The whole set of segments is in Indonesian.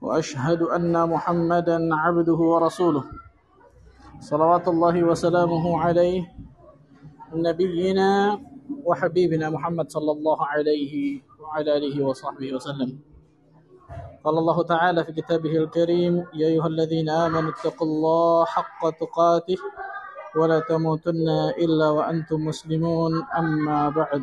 وأشهد أن محمدا عبده ورسوله. صلوات الله وسلامه عليه نبينا وحبيبنا محمد صلى الله عليه وعلى آله وصحبه وسلم. قال الله تعالى في كتابه الكريم يا أيها الذين آمنوا اتقوا الله حق تقاته ولا تموتن إلا وأنتم مسلمون أما بعد.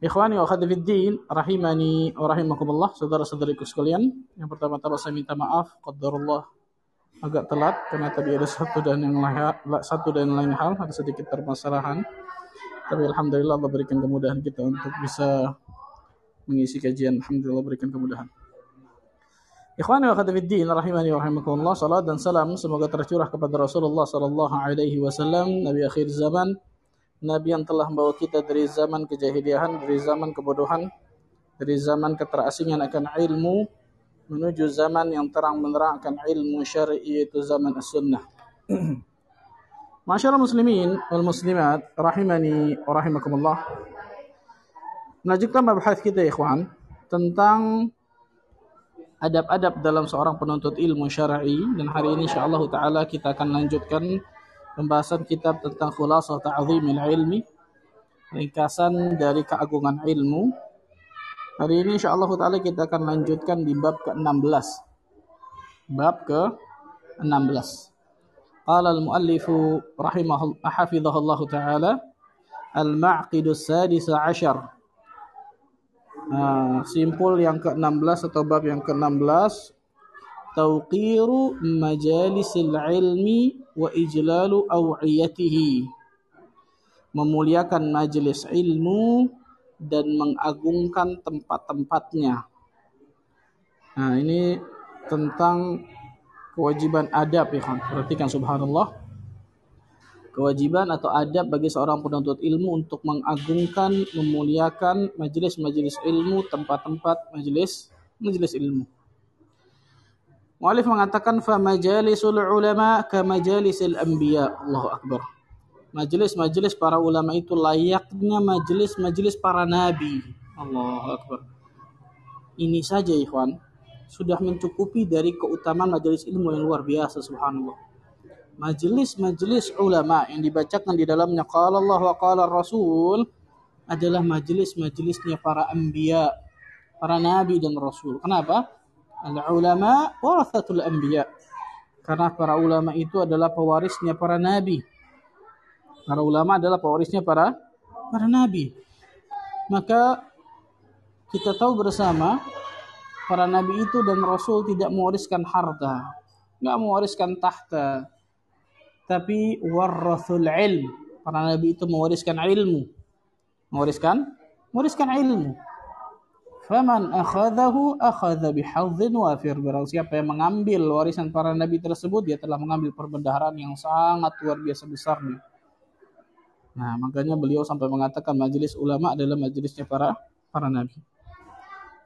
Ikhwani wa khadifiddin rahimani wa rahimakumullah saudara-saudariku sekalian. Yang pertama-tama saya minta maaf qadarullah agak telat karena tadi ada satu dan yang lain satu dan lain hal ada sedikit permasalahan. Tapi alhamdulillah Allah berikan kemudahan kita untuk bisa mengisi kajian. Alhamdulillah berikan kemudahan. Ikhwani wa khadifiddin rahimani wa rahimakumullah. Salat dan salam semoga tercurah kepada Rasulullah sallallahu alaihi wasallam, nabi akhir zaman Nabi yang telah membawa kita dari zaman kejahiliahan, dari zaman kebodohan, dari zaman keterasingan akan ilmu menuju zaman yang terang menerang akan ilmu syar'i yaitu zaman as-sunnah. Masyaallah muslimin wal muslimat rahimani wa rahimakumullah. Melanjutkan mabahas kita ikhwan tentang adab-adab dalam seorang penuntut ilmu syar'i dan hari ini insyaallah taala kita akan lanjutkan pembahasan kitab tentang khulasah ta'zimil ilmi ringkasan dari keagungan ilmu. Hari ini insyaallah taala kita akan lanjutkan di bab ke-16. Bab ke-16. Qala al-muallif rahimahullah hafizahullah taala al-ma'qidus sadis ashar Nah, simpul yang ke-16 atau bab yang ke-16 tauqiru majalisil ilmi wa ijlalu awiyatihi. Memuliakan majelis ilmu dan mengagungkan tempat-tempatnya. Nah ini tentang kewajiban adab ya kan? Perhatikan subhanallah. Kewajiban atau adab bagi seorang penuntut ilmu untuk mengagungkan memuliakan majelis-majelis ilmu tempat-tempat majelis majelis ilmu Mu'alif mengatakan fa majalisul ulama ka majalisil anbiya. Allahu akbar. Majelis-majelis para ulama itu layaknya majelis-majelis para nabi. Allahu akbar. Ini saja ikhwan sudah mencukupi dari keutamaan majelis ilmu yang luar biasa subhanallah. Majelis-majelis ulama yang dibacakan di dalamnya qala Allah wa qala Rasul adalah majelis-majelisnya para anbiya, para nabi dan rasul. Kenapa? Al-ulama warathatul anbiya. Karena para ulama itu adalah pewarisnya para nabi. Para ulama adalah pewarisnya para para nabi. Maka kita tahu bersama para nabi itu dan rasul tidak mewariskan harta, nggak mewariskan tahta, tapi warathul ilm. Para nabi itu mewariskan ilmu. Mewariskan mewariskan ilmu. Faman akhadahu akhadha bihadzin wafir. Barang siapa yang mengambil warisan para nabi tersebut, dia telah mengambil perbendaharaan yang sangat luar biasa besarnya. Nah, makanya beliau sampai mengatakan majelis ulama adalah majelisnya para para nabi.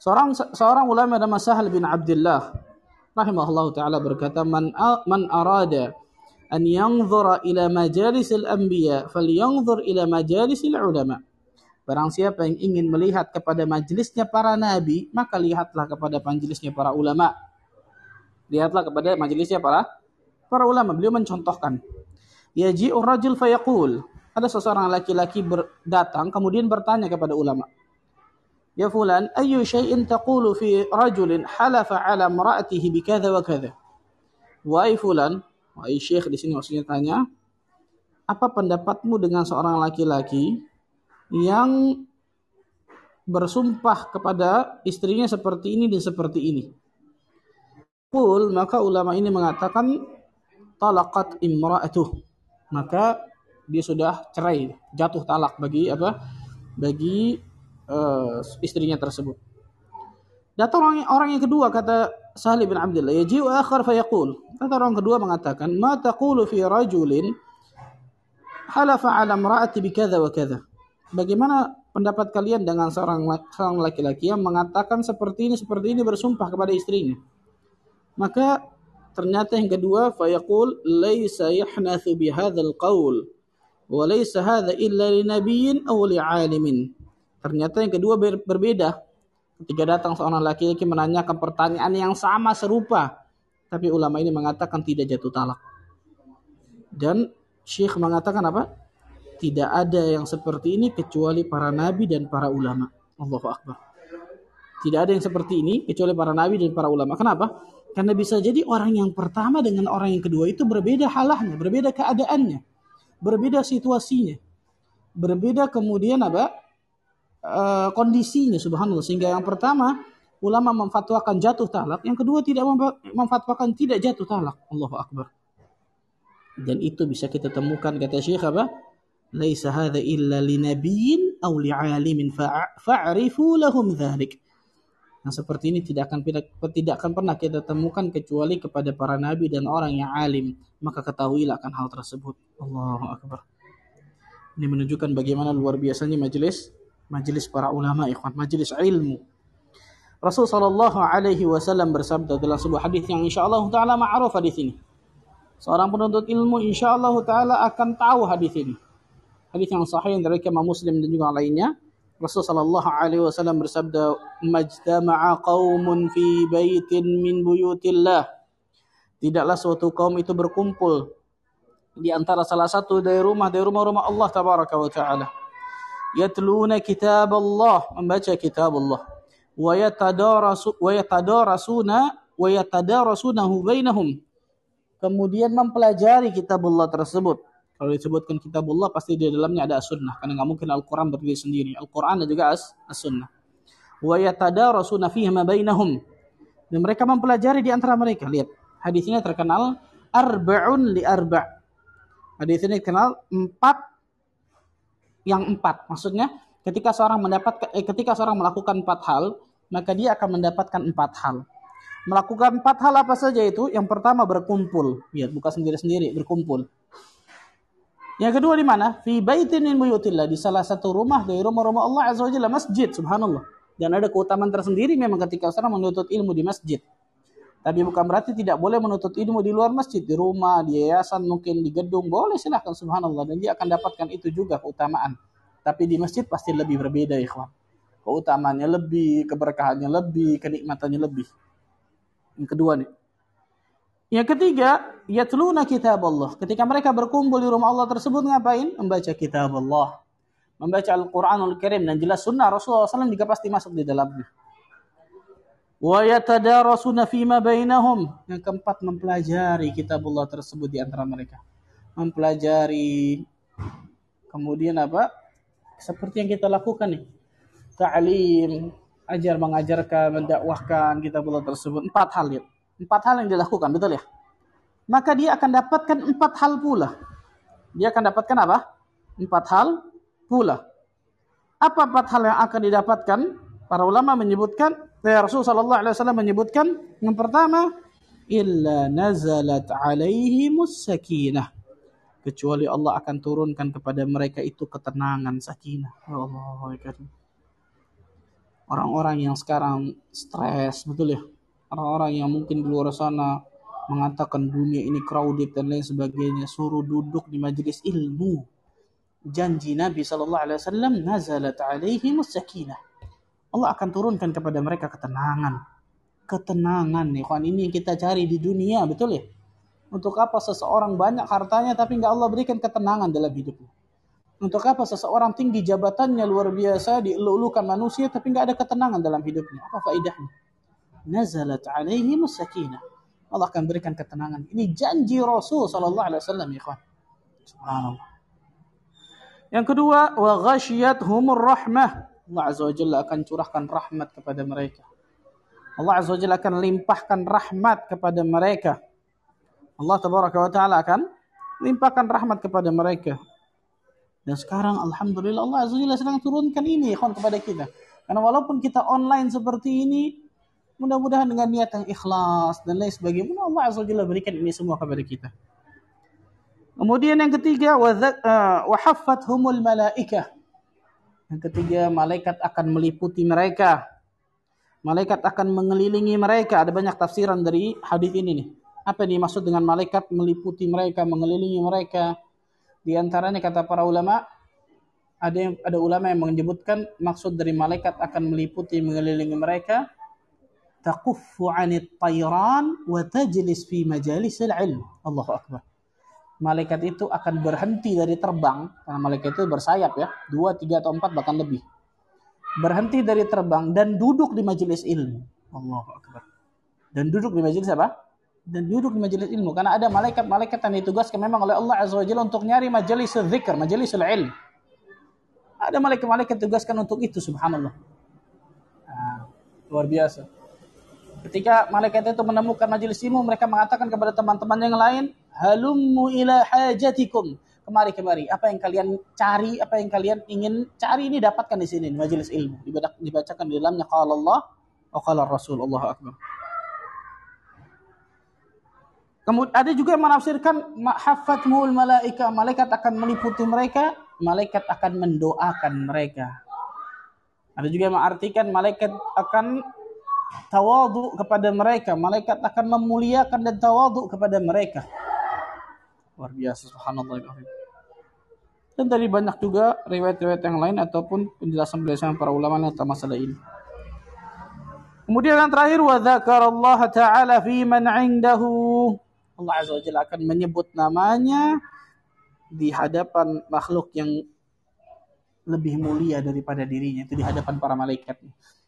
Seorang seorang ulama nama Sahal bin Abdullah rahimahullah taala berkata, "Man man arada an yanzura ila majalisil anbiya falyanzur ila majalisil ulama." Barang siapa yang ingin melihat kepada majelisnya para nabi, maka lihatlah kepada majelisnya para ulama. Lihatlah kepada majelisnya para para ulama. Beliau mencontohkan. Yaji'ur rajul fayaqul. Ada seseorang laki-laki datang kemudian bertanya kepada ulama. Ya fulan, ayu syai'in taqulu fi rajulin halafa ala mar'atihi bikadha wa kadha. Wahai fulan, wahai syekh di sini maksudnya tanya, apa pendapatmu dengan seorang laki-laki yang bersumpah kepada istrinya seperti ini dan seperti ini. Pul maka ulama ini mengatakan talaqat imra'atuh. Maka dia sudah cerai, jatuh talak bagi apa? Bagi uh, istrinya tersebut. Datang orang, orang yang kedua kata Salih bin Abdullah, yaji'u akhar fayaqul. Kata orang kedua mengatakan, "Ma taqulu fi rajulin halafa 'ala imra'ati bikadza wa kadza." Bagaimana pendapat kalian dengan seorang seorang laki-laki yang mengatakan seperti ini seperti ini bersumpah kepada istrinya? Maka ternyata yang kedua fayaqul laisa yahnathu bihadzal qaul wa laisa hadza illa linabiyyin aw li'alimin. Ternyata yang kedua ber berbeda Ketika datang seorang laki-laki menanyakan pertanyaan yang sama serupa, tapi ulama ini mengatakan tidak jatuh talak. Dan Syekh mengatakan apa? Tidak ada yang seperti ini kecuali para nabi dan para ulama. Allahu Akbar. Tidak ada yang seperti ini kecuali para nabi dan para ulama. Kenapa? Karena bisa jadi orang yang pertama dengan orang yang kedua itu berbeda halahnya, berbeda keadaannya, berbeda situasinya, berbeda kemudian apa? uh, kondisinya subhanallah sehingga yang pertama ulama memfatwakan jatuh talak yang kedua tidak memfatwakan tidak jatuh talak Allahu akbar dan itu bisa kita temukan kata Syekh apa laisa hadza illa linabiyyin aw li'alimin fa'rifu lahum dzalik Nah seperti ini tidak akan tidak akan pernah kita temukan kecuali kepada para nabi dan orang yang alim. Maka ketahuilah akan hal tersebut. Allahu Akbar. Ini menunjukkan bagaimana luar biasanya majelis majelis para ulama ikhwan, majelis ilmu. Rasul sallallahu alaihi wasallam bersabda dalam sebuah hadis yang insyaallah taala ma'ruf hadis ini. Seorang penuntut ilmu insyaallah taala akan tahu hadis ini. Hadis yang sahih dari Imam Muslim dan juga lainnya. Rasul sallallahu alaihi wasallam bersabda, "Majtama'a qaumun fi baitin min buyutillah." Tidaklah suatu kaum itu berkumpul di antara salah satu dari rumah dari rumah-rumah Allah tabaraka wa taala yatluna kitab Allah membaca kitab Allah wa yatadarasu wa yatadarasuna wa yatadarasunahu bainahum kemudian mempelajari kitab Allah tersebut kalau disebutkan kitab Allah pasti di dalamnya ada as-sunnah karena nggak mungkin Al-Qur'an berdiri sendiri Al-Qur'an dan juga as-sunnah wa yatadarasuna fihi ma bainahum dan mereka mempelajari di antara mereka lihat hadis ini terkenal arba'un li arba' hadis ini kenal empat yang empat. Maksudnya ketika seorang mendapat eh, ketika seorang melakukan empat hal, maka dia akan mendapatkan empat hal. Melakukan empat hal apa saja itu? Yang pertama berkumpul. Lihat, buka sendiri-sendiri, berkumpul. Yang kedua di mana? Fi baitin min buyutillah, di salah satu rumah dari rumah-rumah Allah Azza wa Jalla, masjid, subhanallah. Dan ada keutamaan tersendiri memang ketika seorang menuntut ilmu di masjid. Tapi bukan berarti tidak boleh menuntut ilmu di luar masjid, di rumah, di yayasan, mungkin di gedung, boleh silahkan subhanallah. Dan dia akan dapatkan itu juga keutamaan. Tapi di masjid pasti lebih berbeda ikhwan. Keutamaannya lebih, keberkahannya lebih, kenikmatannya lebih. Yang kedua nih. Yang ketiga, yatluna kitab Allah. Ketika mereka berkumpul di rumah Allah tersebut ngapain? Membaca kitab Allah. Membaca Al-Quranul Karim. Dan jelas sunnah Rasulullah SAW juga pasti masuk di dalamnya wa yatadarasuna fima bainahum. Yang keempat mempelajari kitabullah tersebut di antara mereka. Mempelajari kemudian apa? Seperti yang kita lakukan nih. Ta'lim, ajar mengajarkan, mendakwahkan kitabullah tersebut. Empat hal ya. Empat hal yang dilakukan, betul ya? Maka dia akan dapatkan empat hal pula. Dia akan dapatkan apa? Empat hal pula. Apa empat hal yang akan didapatkan? Para ulama menyebutkan Ya Rasul sallallahu alaihi wasallam menyebutkan yang pertama illa nazalat alaihimus sakinah kecuali Allah akan turunkan kepada mereka itu ketenangan sakinah. Ya Allah, Orang-orang yang sekarang stres, betul ya? Orang-orang yang mungkin di luar sana mengatakan dunia ini crowded dan lain sebagainya, suruh duduk di majelis ilmu. Janji Nabi sallallahu alaihi wasallam nazalat alaihimus sakinah Allah akan turunkan kepada mereka ketenangan. Ketenangan nih, kawan ini yang kita cari di dunia, betul ya? Untuk apa seseorang banyak hartanya tapi nggak Allah berikan ketenangan dalam hidupnya? Untuk apa seseorang tinggi jabatannya luar biasa dielulukan manusia tapi nggak ada ketenangan dalam hidupnya? Apa faedahnya? Nazalat alaihi sakinah. Allah akan berikan ketenangan. Ini janji Rasul sallallahu alaihi wasallam ya kawan. Subhanallah. Yang kedua, wa humur rahmah. Allah Azza wa Jalla akan curahkan rahmat kepada mereka. Allah Azza wa Jalla akan limpahkan rahmat kepada mereka. Allah Tabaraka wa Ta'ala akan limpahkan rahmat kepada mereka. Dan sekarang Alhamdulillah Allah Azza wa Jalla sedang turunkan ini ikhwan kepada kita. Karena walaupun kita online seperti ini, Mudah-mudahan dengan niat yang ikhlas dan lain sebagainya. Allah Azza Jalla berikan ini semua kepada kita. Kemudian yang ketiga, humul malaikah. Yang ketiga, malaikat akan meliputi mereka. Malaikat akan mengelilingi mereka. Ada banyak tafsiran dari hadis ini nih. Apa yang dimaksud dengan malaikat meliputi mereka, mengelilingi mereka? Di antaranya kata para ulama, ada ada ulama yang menyebutkan maksud dari malaikat akan meliputi mengelilingi mereka taquffu 'anit tayran wa tajlis fi majalisil ilm. Allahu akbar. Malaikat itu akan berhenti dari terbang karena malaikat itu bersayap ya, dua, tiga atau empat bahkan lebih. Berhenti dari terbang dan duduk di majelis ilmu. Allahu akbar. Dan duduk di majelis apa? Dan duduk di majelis ilmu karena ada malaikat-malaikat yang ditugaskan memang oleh Allah Azza wa Jalla untuk nyari majelis zikr, majelis ilmu ada malaikat-malaikat tugaskan untuk itu, subhanallah. Nah, luar biasa. Ketika malaikat itu menemukan majelis ilmu, mereka mengatakan kepada teman-teman yang lain, halummu ila hajatikum. Kemari, kemari. Apa yang kalian cari, apa yang kalian ingin cari ini dapatkan di sini, majelis ilmu. Dibacakan di dalamnya qala Allah wa qala Rasul. Allahu Akbar. Kemudian ada juga yang menafsirkan hafatmul malaika, malaikat akan meliputi mereka malaikat akan mendoakan mereka. Ada juga yang mengartikan malaikat akan tawadu kepada mereka. Malaikat akan memuliakan dan tawadu kepada mereka. Luar biasa subhanallah. Dan dari banyak juga riwayat-riwayat yang lain ataupun penjelasan-penjelasan para ulama tentang masalah ini. Kemudian yang terakhir wa Allah taala fi man 'indahu. Allah Azza wa Jalla akan menyebut namanya di hadapan makhluk yang lebih mulia daripada dirinya itu di hadapan para malaikat.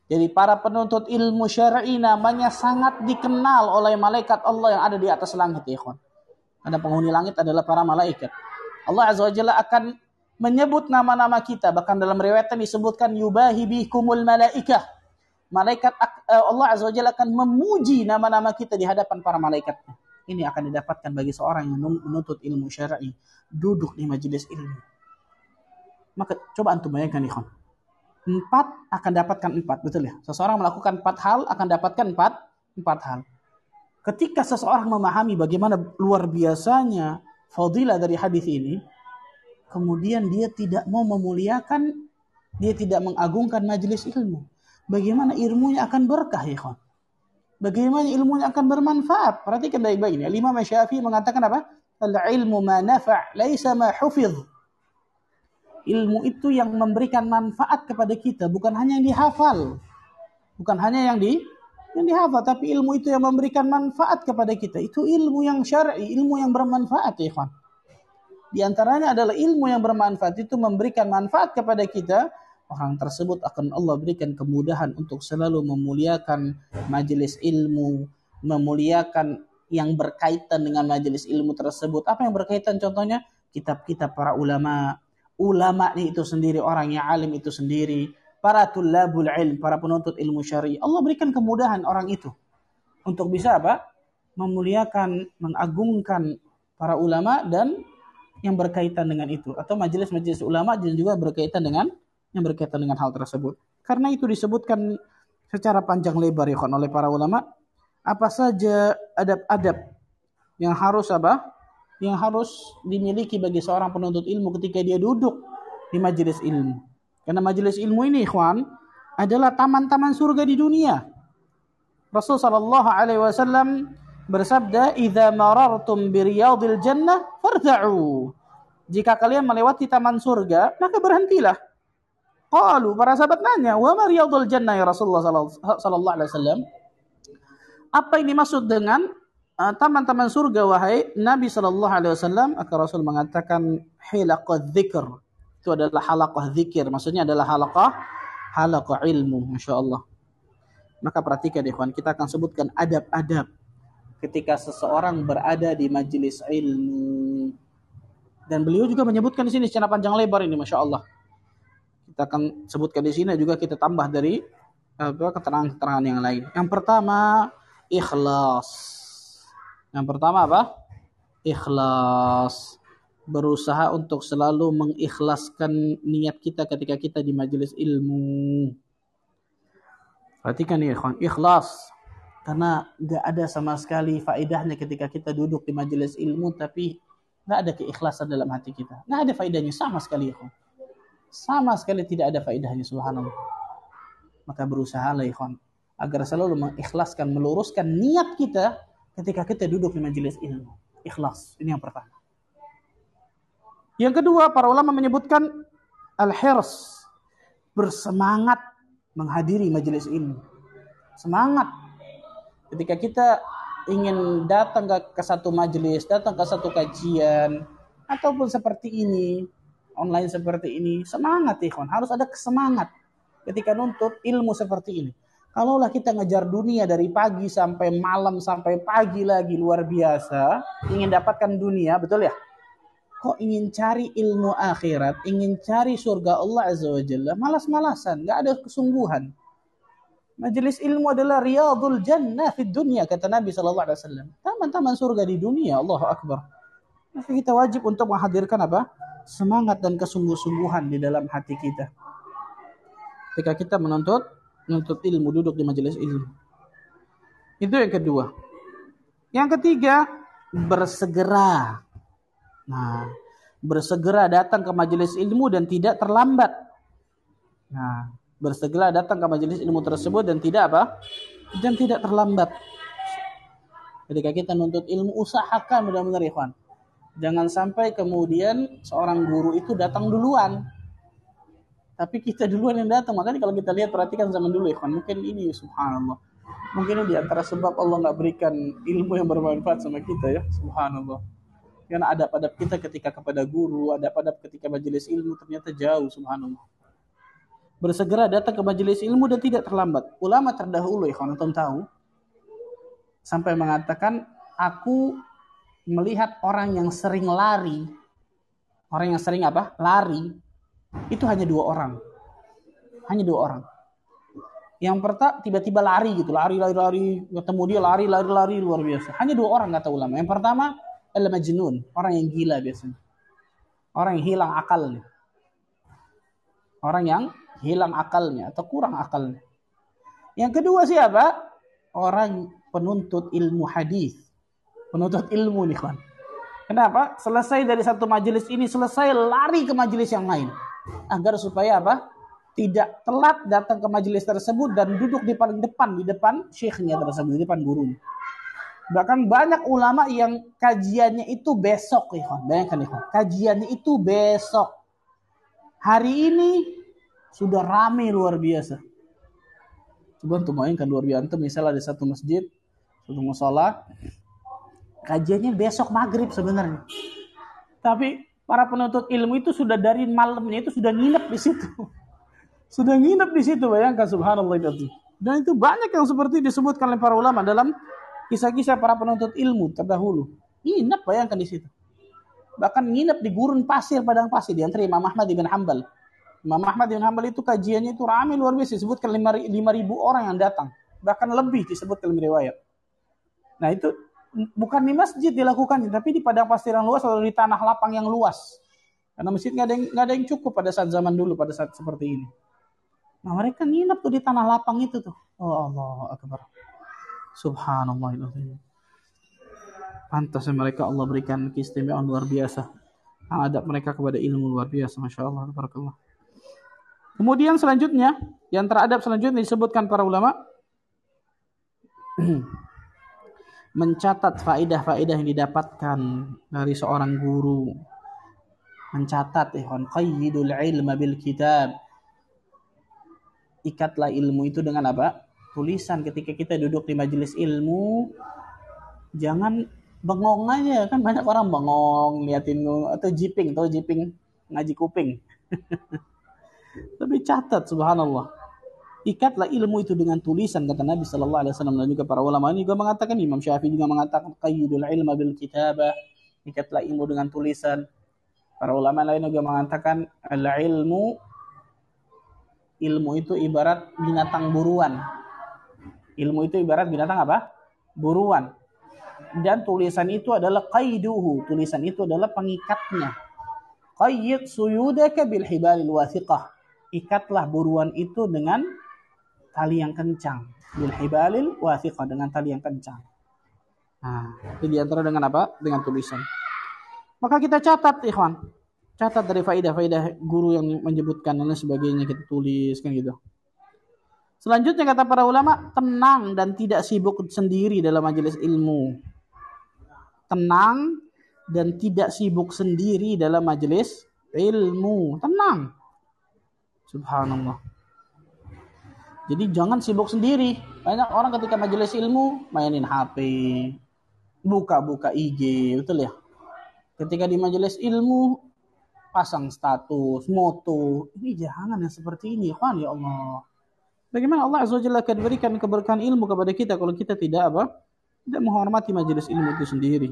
Jadi para penuntut ilmu syar'i namanya sangat dikenal oleh malaikat Allah yang ada di atas langit ya kawan. Karena penghuni langit adalah para malaikat. Allah Azza wa Jalla akan menyebut nama-nama kita bahkan dalam riwayatnya disebutkan yubahi bikumul malaikah. Malaikat eh, Allah Azza wa Jalla akan memuji nama-nama kita di hadapan para malaikatnya. Ini akan didapatkan bagi seorang yang menuntut ilmu syar'i duduk di majelis ilmu. Maka coba antum bayangkan ikhwan. Empat akan dapatkan empat, betul ya? Seseorang melakukan empat hal akan dapatkan empat, empat hal. Ketika seseorang memahami bagaimana luar biasanya fadilah dari hadis ini, kemudian dia tidak mau memuliakan, dia tidak mengagungkan majelis ilmu. Bagaimana ilmunya akan berkah ya kawan? Bagaimana ilmunya akan bermanfaat? Perhatikan baik-baik ini. Lima Syafi'i mengatakan apa? Al-ilmu ma nafa' laisa ma hufidh. Ilmu itu yang memberikan manfaat kepada kita, bukan hanya yang dihafal. Bukan hanya yang di yang dihafal, tapi ilmu itu yang memberikan manfaat kepada kita. Itu ilmu yang syar'i, ilmu yang bermanfaat, ya ikhwan. Di antaranya adalah ilmu yang bermanfaat itu memberikan manfaat kepada kita. Orang tersebut akan Allah berikan kemudahan untuk selalu memuliakan majelis ilmu, memuliakan yang berkaitan dengan majelis ilmu tersebut. Apa yang berkaitan contohnya? Kitab-kitab para ulama. Ulama itu sendiri, orang yang alim itu sendiri. Para tulabul ilm, para penuntut ilmu syari. Allah berikan kemudahan orang itu. Untuk bisa apa? Memuliakan, mengagungkan para ulama dan yang berkaitan dengan itu. Atau majelis-majelis ulama juga berkaitan dengan yang berkaitan dengan hal tersebut. Karena itu disebutkan secara panjang lebar ya oleh para ulama apa saja adab-adab yang harus apa? Yang harus dimiliki bagi seorang penuntut ilmu ketika dia duduk di majelis ilmu. Karena majelis ilmu ini, ikhwan, adalah taman-taman surga di dunia. Rasul sallallahu alaihi wasallam bersabda, "Idza marartum bi riyadil jannah farta'u." Jika kalian melewati taman surga, maka berhentilah. Qalu para sahabat nanya, "Wa ma riyadul jannah ya Rasulullah sallallahu alaihi wasallam?" Apa ini maksud dengan taman-taman surga wahai Nabi Shallallahu Alaihi Wasallam? Rasul mengatakan hilaqah dzikr. Itu adalah halaqah zikir. Maksudnya adalah halaqah halaqah ilmu. Masya Allah. Maka perhatikan ikhwan, kita akan sebutkan adab-adab ketika seseorang berada di majelis ilmu. Dan beliau juga menyebutkan di sini secara panjang lebar ini, masya Allah. Kita akan sebutkan di sini juga kita tambah dari keterangan-keterangan yang lain. Yang pertama, ikhlas. Yang pertama apa? Ikhlas. Berusaha untuk selalu mengikhlaskan niat kita ketika kita di majelis ilmu. Perhatikan nih, ikhwan. Ikhlas. Karena nggak ada sama sekali faedahnya ketika kita duduk di majelis ilmu tapi nggak ada keikhlasan dalam hati kita. Nggak ada faedahnya sama sekali. Ya. Sama sekali tidak ada faedahnya subhanallah. Maka berusaha lah ikhwan agar selalu mengikhlaskan, meluruskan niat kita ketika kita duduk di majelis ilmu. Ikhlas, ini yang pertama. Yang kedua, para ulama menyebutkan al-hirs, bersemangat menghadiri majelis ilmu. Semangat ketika kita ingin datang ke, satu majelis, datang ke satu kajian, ataupun seperti ini, online seperti ini, semangat ikhwan, harus ada kesemangat ketika nuntut ilmu seperti ini. Kalaulah kita ngejar dunia dari pagi sampai malam sampai pagi lagi luar biasa, ingin dapatkan dunia, betul ya? Kok ingin cari ilmu akhirat, ingin cari surga Allah Azza wa Jalla, malas-malasan, nggak ada kesungguhan. Majelis ilmu adalah riyadul jannah di dunia kata Nabi wasallam. Taman-taman surga di dunia, Allahu akbar. Maka kita wajib untuk menghadirkan apa? Semangat dan kesungguh-sungguhan di dalam hati kita. Ketika kita menuntut menuntut ilmu, duduk di majelis ilmu. Itu yang kedua. Yang ketiga, bersegera. Nah, bersegera datang ke majelis ilmu dan tidak terlambat. Nah, bersegera datang ke majelis ilmu tersebut dan tidak apa? Dan tidak terlambat. Ketika kita nuntut ilmu, usahakan benar-benar ikhwan. Jangan sampai kemudian seorang guru itu datang duluan. Tapi kita duluan yang datang. Makanya kalau kita lihat perhatikan zaman dulu ikhwan. Mungkin ini subhanallah. Mungkin ini antara sebab Allah nggak berikan ilmu yang bermanfaat sama kita ya. Subhanallah. Karena adab-adab kita ketika kepada guru, adab-adab ketika majelis ilmu ternyata jauh subhanallah bersegera datang ke majelis ilmu dan tidak terlambat. Ulama terdahulu ya kawan tahu sampai mengatakan aku melihat orang yang sering lari, orang yang sering apa? Lari itu hanya dua orang, hanya dua orang. Yang pertama tiba-tiba lari gitu, lari lari lari, ketemu dia lari lari lari luar biasa. Hanya dua orang kata ulama. Yang pertama adalah majnun, orang yang gila biasanya. Orang yang hilang akalnya. Orang yang hilang akalnya atau kurang akalnya. Yang kedua siapa? Orang penuntut ilmu hadis. Penuntut ilmu nih kan. Kenapa? Selesai dari satu majelis ini selesai lari ke majelis yang lain. Agar supaya apa? Tidak telat datang ke majelis tersebut dan duduk di paling depan di depan syekhnya tersebut di depan gurunya. Bahkan banyak ulama yang kajiannya itu besok, ikhwan. Bayangkan, ikhwan. Kajiannya itu besok. Hari ini sudah rame luar biasa. Coba untuk bayangkan luar biasa. Misalnya ada satu masjid, satu musola, kajiannya besok maghrib sebenarnya. Tapi para penuntut ilmu itu sudah dari malamnya itu sudah nginep di situ. Sudah nginep di situ, bayangkan subhanallah itu. Dan itu banyak yang seperti disebutkan oleh para ulama dalam kisah-kisah para penuntut ilmu terdahulu. Nginep bayangkan di situ. Bahkan nginep di gurun pasir padang pasir di antara Imam Ahmad bin Hambal Imam Ahmad bin Hambal itu kajiannya itu ramai luar biasa. Disebutkan 5 ribu orang yang datang. Bahkan lebih disebutkan dalam riwayat. Nah itu bukan di masjid dilakukan, tapi di padang pasir yang luas atau di tanah lapang yang luas. Karena masjid nggak ada, yang, ada yang cukup pada saat zaman dulu, pada saat seperti ini. Nah mereka nginep tuh di tanah lapang itu tuh. Oh Allah Akbar. Subhanallah. Pantas mereka Allah berikan keistimewaan luar biasa. Adab mereka kepada ilmu luar biasa. Masya Allah. Barakallah. Kemudian selanjutnya, yang teradab selanjutnya disebutkan para ulama mencatat faidah-faidah yang didapatkan dari seorang guru. Mencatat ikhwan qayyidul ilma bil kitab. Ikatlah ilmu itu dengan apa? Tulisan ketika kita duduk di majelis ilmu jangan bengong aja kan banyak orang bengong liatin atau jiping atau jiping ngaji kuping Tapi catat subhanallah. Ikatlah ilmu itu dengan tulisan kata Nabi Shallallahu Alaihi Wasallam dan juga para ulama ini juga mengatakan Imam Syafi'i juga mengatakan qayyidul ilma bil kitabah. Ikatlah ilmu dengan tulisan. Para ulama lain juga mengatakan al ilmu ilmu itu ibarat binatang buruan. Ilmu itu ibarat binatang apa? Buruan. Dan tulisan itu adalah qaiduhu. Tulisan itu adalah pengikatnya. Qayyid suyudaka bil hibalil wathiqah ikatlah buruan itu dengan tali yang kencang. Bil hibalil wathiqah dengan tali yang kencang. Nah, itu di antara dengan apa? Dengan tulisan. Maka kita catat, ikhwan. Catat dari faidah-faidah guru yang menyebutkan dan sebagainya kita tulis kan gitu. Selanjutnya kata para ulama, tenang dan tidak sibuk sendiri dalam majelis ilmu. Tenang dan tidak sibuk sendiri dalam majelis ilmu. Tenang. Subhanallah. Jadi jangan sibuk sendiri. Banyak orang ketika majelis ilmu mainin HP, buka-buka IG, betul ya? Ketika di majelis ilmu pasang status, moto. Ini jangan yang seperti ini, kan ya Allah. Bagaimana Allah Azza Jalla akan berikan keberkahan ilmu kepada kita kalau kita tidak apa? Tidak menghormati majelis ilmu itu sendiri.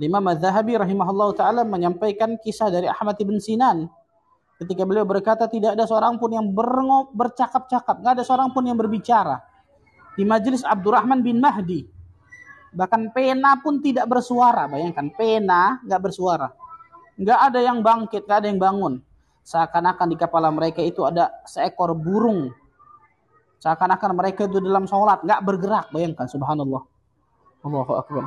Imam Az-Zahabi rahimahullah taala menyampaikan kisah dari Ahmad bin Sinan ketika beliau berkata tidak ada seorang pun yang bercakap-cakap, nggak ada seorang pun yang berbicara di majelis Abdurrahman bin Mahdi. Bahkan pena pun tidak bersuara. Bayangkan pena nggak bersuara. Nggak ada yang bangkit, nggak ada yang bangun. Seakan-akan di kepala mereka itu ada seekor burung. Seakan-akan mereka itu dalam sholat nggak bergerak. Bayangkan, subhanallah. Allahu Akbar.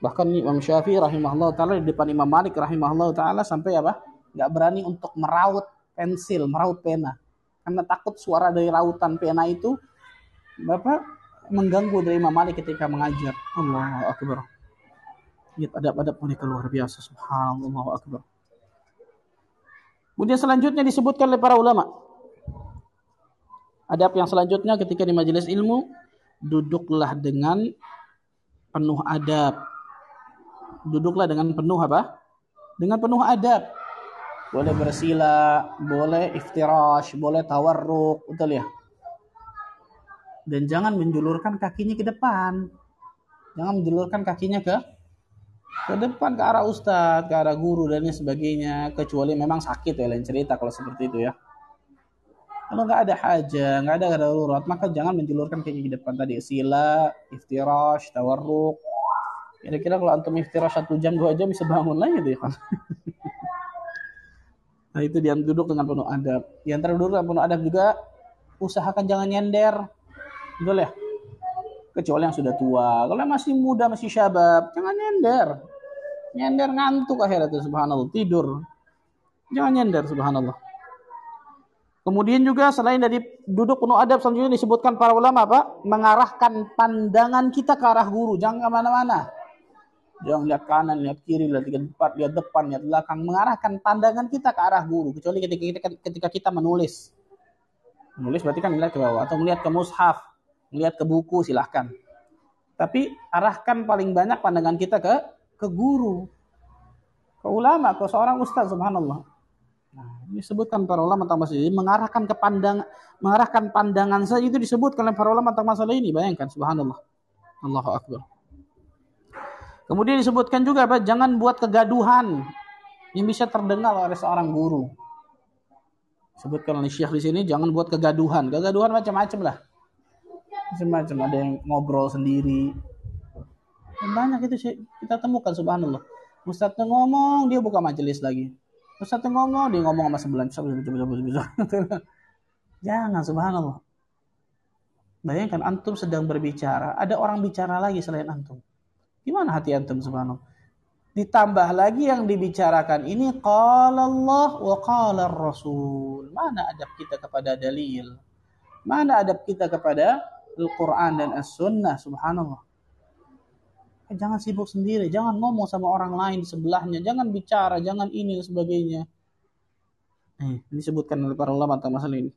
Bahkan Imam Syafi'i rahimahullah ta'ala di depan Imam Malik rahimahullah ta'ala sampai apa? Nggak berani untuk meraut pensil, meraut pena. Karena takut suara dari rautan pena itu Bapak mengganggu dari Imam Malik ketika mengajar. Allah Akbar. Lihat adab-adab mereka luar biasa. Subhanallah Akbar. Kemudian selanjutnya disebutkan oleh para ulama. Adab yang selanjutnya ketika di majelis ilmu, duduklah dengan penuh adab. Duduklah dengan penuh apa? Dengan penuh adab boleh bersila, boleh iftirash, boleh tawarruk, betul ya? Dan jangan menjulurkan kakinya ke depan. Jangan menjulurkan kakinya ke ke depan ke arah ustadz, ke arah guru dan sebagainya. Kecuali memang sakit ya lain cerita kalau seperti itu ya. Kalau nggak ada haja, nggak ada darurat, maka jangan menjulurkan kaki ke depan tadi. Sila, iftirash, tawarruk. Kira-kira kalau antum iftirash satu jam dua jam bisa bangun lagi tuh ya kan. Nah itu dia duduk dengan penuh adab. Di antara dengan penuh adab juga usahakan jangan nyender. Betul ya? Kecuali yang sudah tua. Kalau yang masih muda, masih syabab, jangan nyender. Nyender ngantuk akhirnya itu subhanallah. Tidur. Jangan nyender subhanallah. Kemudian juga selain dari duduk penuh adab selanjutnya disebutkan para ulama apa? Mengarahkan pandangan kita ke arah guru, jangan ke mana-mana. Jangan lihat kanan, lihat kiri, lihat depan, lihat depan, lihat belakang. Mengarahkan pandangan kita ke arah guru. Kecuali ketika kita, ketika kita menulis. Menulis berarti kan melihat ke bawah. Atau melihat ke mushaf. Melihat ke buku silahkan. Tapi arahkan paling banyak pandangan kita ke ke guru. Ke ulama, ke seorang ustaz subhanallah. Nah, ini disebutkan para ulama tentang masalah ini mengarahkan ke pandang mengarahkan pandangan saja itu disebutkan oleh para ulama tentang masalah ini. Bayangkan subhanallah. Allahu akbar. Kemudian disebutkan juga apa? Jangan buat kegaduhan yang bisa terdengar oleh seorang guru. Sebutkan oleh Syekh di sini jangan buat kegaduhan. Kegaduhan macam-macam lah. Macam-macam ada yang ngobrol sendiri. Dan banyak itu kita temukan subhanallah. Ustadz ngomong dia buka majelis lagi. Ustadz ngomong dia ngomong sama sebelah. Jangan subhanallah. Bayangkan antum sedang berbicara, ada orang bicara lagi selain antum. Gimana hati antum subhanallah? Ditambah lagi yang dibicarakan ini qala Allah wa qala Rasul. Mana adab kita kepada dalil? Mana adab kita kepada Al-Quran dan As-Sunnah subhanallah. Eh, jangan sibuk sendiri, jangan ngomong sama orang lain di sebelahnya, jangan bicara, jangan ini dan sebagainya. Eh, disebutkan oleh para ulama tentang masalah ini.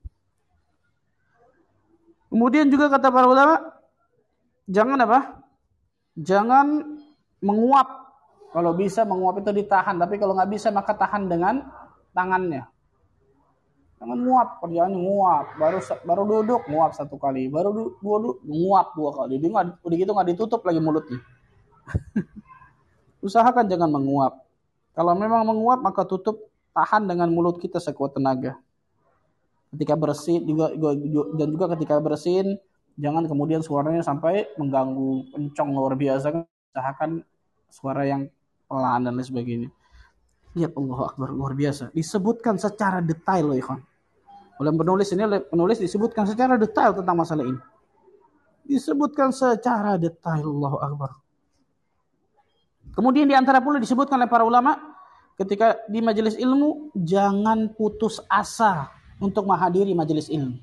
Kemudian juga kata para ulama, jangan apa? Jangan menguap. Kalau bisa menguap itu ditahan, tapi kalau nggak bisa maka tahan dengan tangannya. Jangan nguap, kerjaannya nguap. Baru baru duduk nguap satu kali, baru du, duduk nguap dua kali. Dia nggak udah gitu nggak ditutup lagi mulutnya. Usahakan jangan menguap. Kalau memang menguap maka tutup tahan dengan mulut kita sekuat tenaga. Ketika bersin juga dan juga ketika bersin jangan kemudian suaranya sampai mengganggu kencang luar biasa usahakan suara yang pelan dan lain sebagainya lihat Allah Akbar luar biasa disebutkan secara detail loh ikhwan Oleh penulis ini penulis disebutkan secara detail tentang masalah ini. Disebutkan secara detail Allahu Akbar. Kemudian di antara pula disebutkan oleh para ulama ketika di majelis ilmu jangan putus asa untuk menghadiri majelis ilmu.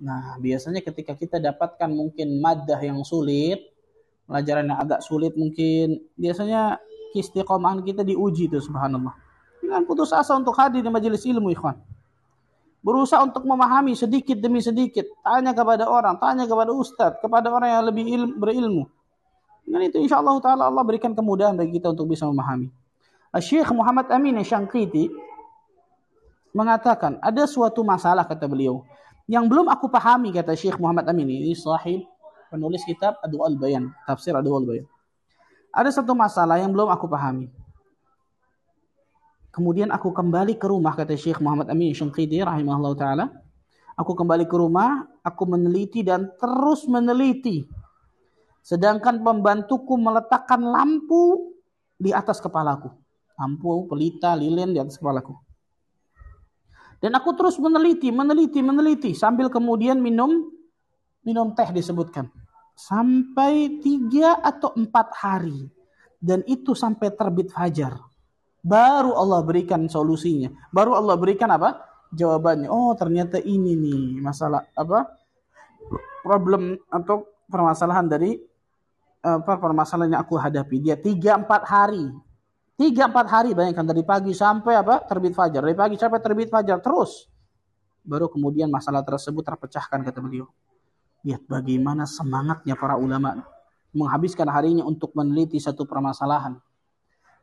Nah, biasanya ketika kita dapatkan mungkin madah yang sulit, pelajaran yang agak sulit mungkin, biasanya istiqomahan kita diuji itu subhanallah. Jangan putus asa untuk hadir di majelis ilmu ikhwan. Berusaha untuk memahami sedikit demi sedikit. Tanya kepada orang, tanya kepada ustadz, kepada orang yang lebih ilmu, berilmu. Dan itu insya Allah ta'ala Allah berikan kemudahan bagi kita untuk bisa memahami. Syekh Muhammad Amin Syangkiti mengatakan ada suatu masalah kata beliau yang belum aku pahami kata Syekh Muhammad Amin ini sahib penulis kitab Adu Al-Bayan, tafsir Adu Al-Bayan. Ada satu masalah yang belum aku pahami. Kemudian aku kembali ke rumah kata Syekh Muhammad Amin Syunqidi rahimahullah taala. Aku kembali ke rumah, aku meneliti dan terus meneliti. Sedangkan pembantuku meletakkan lampu di atas kepalaku. Lampu, pelita, lilin di atas kepalaku. Dan aku terus meneliti, meneliti, meneliti sambil kemudian minum minum teh disebutkan. Sampai tiga atau empat hari. Dan itu sampai terbit fajar. Baru Allah berikan solusinya. Baru Allah berikan apa? Jawabannya. Oh, ternyata ini nih masalah apa? Problem atau permasalahan dari apa permasalahan yang aku hadapi. Dia tiga empat hari. Tiga empat hari bayangkan dari pagi sampai apa? Terbit fajar. Dari pagi sampai terbit fajar terus. Baru kemudian masalah tersebut terpecahkan kata beliau. Lihat bagaimana semangatnya para ulama menghabiskan harinya untuk meneliti satu permasalahan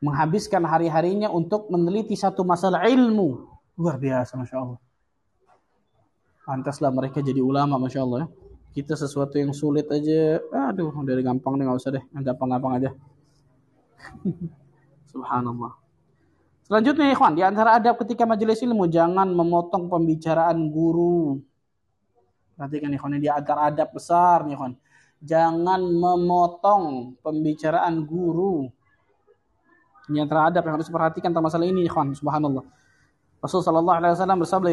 menghabiskan hari-harinya untuk meneliti satu masalah ilmu. Luar biasa, Masya Allah. Pantaslah mereka jadi ulama, Masya Allah. Ya. Kita sesuatu yang sulit aja, aduh, dari gampang nih, nggak usah deh. Yang gampang-gampang aja. Subhanallah. Selanjutnya, ikhwan, di antara adab ketika majelis ilmu, jangan memotong pembicaraan guru. Perhatikan, ikhwan, di antara adab besar, nih, ikhwan. Jangan memotong pembicaraan guru ini antara adab yang harus diperhatikan tentang masalah ini, ikhwan. Subhanallah. Rasul sallallahu alaihi wasallam bersabda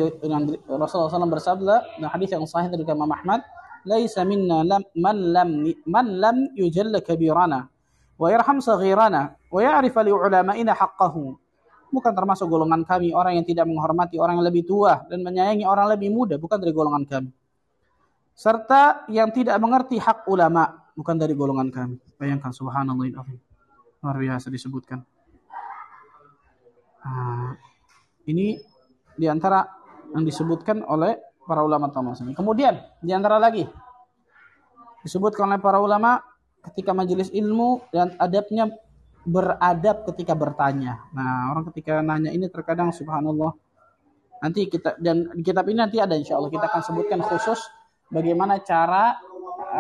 Rasulullah SAW bersabda dalam hadis yang sahih dari Imam Ahmad, "Laisa minna lam, man lam man lam yujalla kabirana wa yarham saghirana wa ya'rif li ulama'ina haqqahu." Bukan termasuk golongan kami orang yang tidak menghormati orang yang lebih tua dan menyayangi orang lebih muda, bukan dari golongan kami. Serta yang tidak mengerti hak ulama, bukan dari golongan kami. Bayangkan subhanallah Luar biasa disebutkan. Nah, ini di antara yang disebutkan oleh para ulama Thomas ini. Kemudian di antara lagi disebutkan oleh para ulama ketika majelis ilmu dan adabnya beradab ketika bertanya. Nah, orang ketika nanya ini terkadang subhanallah nanti kita dan kitab ini nanti ada insya Allah kita akan sebutkan khusus bagaimana cara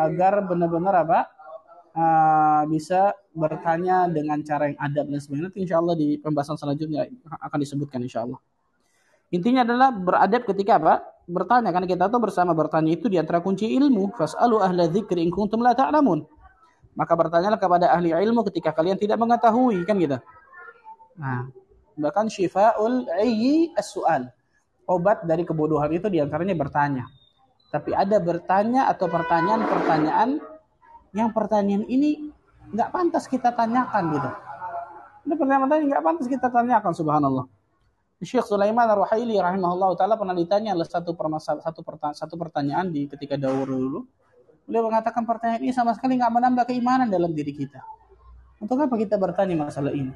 agar benar-benar apa uh, bisa bertanya dengan cara yang adab dan sebagainya. Nanti insya Allah di pembahasan selanjutnya akan disebutkan insya Allah. Intinya adalah beradab ketika apa? Bertanya. Karena kita tahu bersama bertanya itu di antara kunci ilmu. Fas'alu ahla dzikri in kuntum la ta'lamun. Maka bertanyalah kepada ahli ilmu ketika kalian tidak mengetahui. Kan gitu. Nah, bahkan syifa'ul ayyi as-su'al. Obat dari kebodohan itu di antaranya bertanya. Tapi ada bertanya atau pertanyaan-pertanyaan yang pertanyaan ini nggak pantas kita tanyakan gitu. Ini pertanyaan nggak pantas kita tanyakan subhanallah. Syekh Sulaiman Ar-Ruhaili rahimahullah taala pernah ditanya oleh satu satu pertanyaan, satu pertanyaan di ketika dahulu dulu. Beliau mengatakan pertanyaan ini sama sekali nggak menambah keimanan dalam diri kita. Untuk apa kita bertanya masalah ini?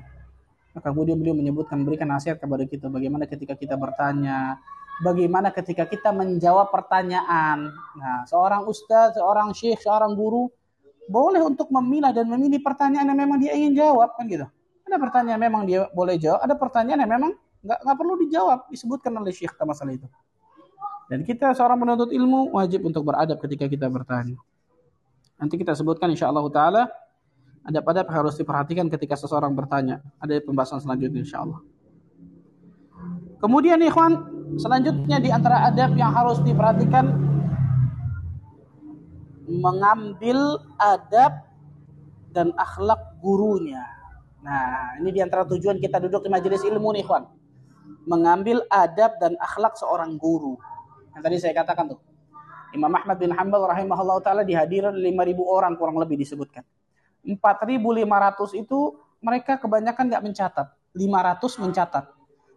Maka kemudian beliau menyebutkan berikan nasihat kepada kita bagaimana ketika kita bertanya, bagaimana ketika kita menjawab pertanyaan. Nah, seorang ustaz, seorang syekh, seorang guru boleh untuk memilah dan memilih pertanyaan yang memang dia ingin jawab kan gitu. Ada pertanyaan yang memang dia boleh jawab, ada pertanyaan yang memang nggak nggak perlu dijawab disebutkan oleh syekh masalah itu. Dan kita seorang penuntut ilmu wajib untuk beradab ketika kita bertanya. Nanti kita sebutkan insya Allah taala ada pada yang harus diperhatikan ketika seseorang bertanya. Ada pembahasan selanjutnya insya Allah. Kemudian ikhwan, selanjutnya di antara adab yang harus diperhatikan mengambil adab dan akhlak gurunya. Nah, ini di antara tujuan kita duduk di majelis ilmu nih, Ikhwan. mengambil adab dan akhlak seorang guru. Yang tadi saya katakan tuh. Imam Ahmad bin Hanbal rahimahullah taala dihadirin 5000 orang kurang lebih disebutkan. 4500 itu mereka kebanyakan nggak mencatat, 500 mencatat.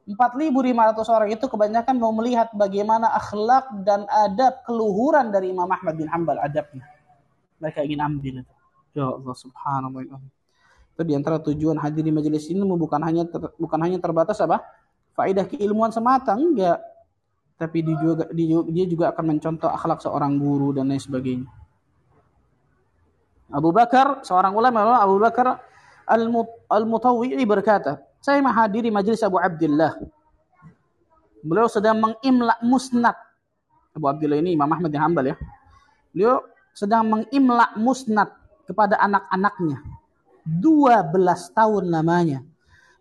4.500 orang itu kebanyakan mau melihat bagaimana akhlak dan adab keluhuran dari Imam Ahmad bin Hanbal adabnya. Mereka ingin ambil itu. Ya Allah subhanallah. Itu di antara tujuan hadir di majelis ini bukan hanya ter, bukan hanya terbatas apa? Faidah keilmuan semata enggak. Tapi dia juga, dia juga akan mencontoh akhlak seorang guru dan lain sebagainya. Abu Bakar, seorang ulama Abu Bakar Al-Mutawwi'i berkata, saya menghadiri majelis Abu Abdullah. Beliau sedang mengimla musnad. Abu Abdullah ini Imam Ahmad bin Hanbal ya. Beliau sedang mengimla musnad kepada anak-anaknya. 12 tahun namanya.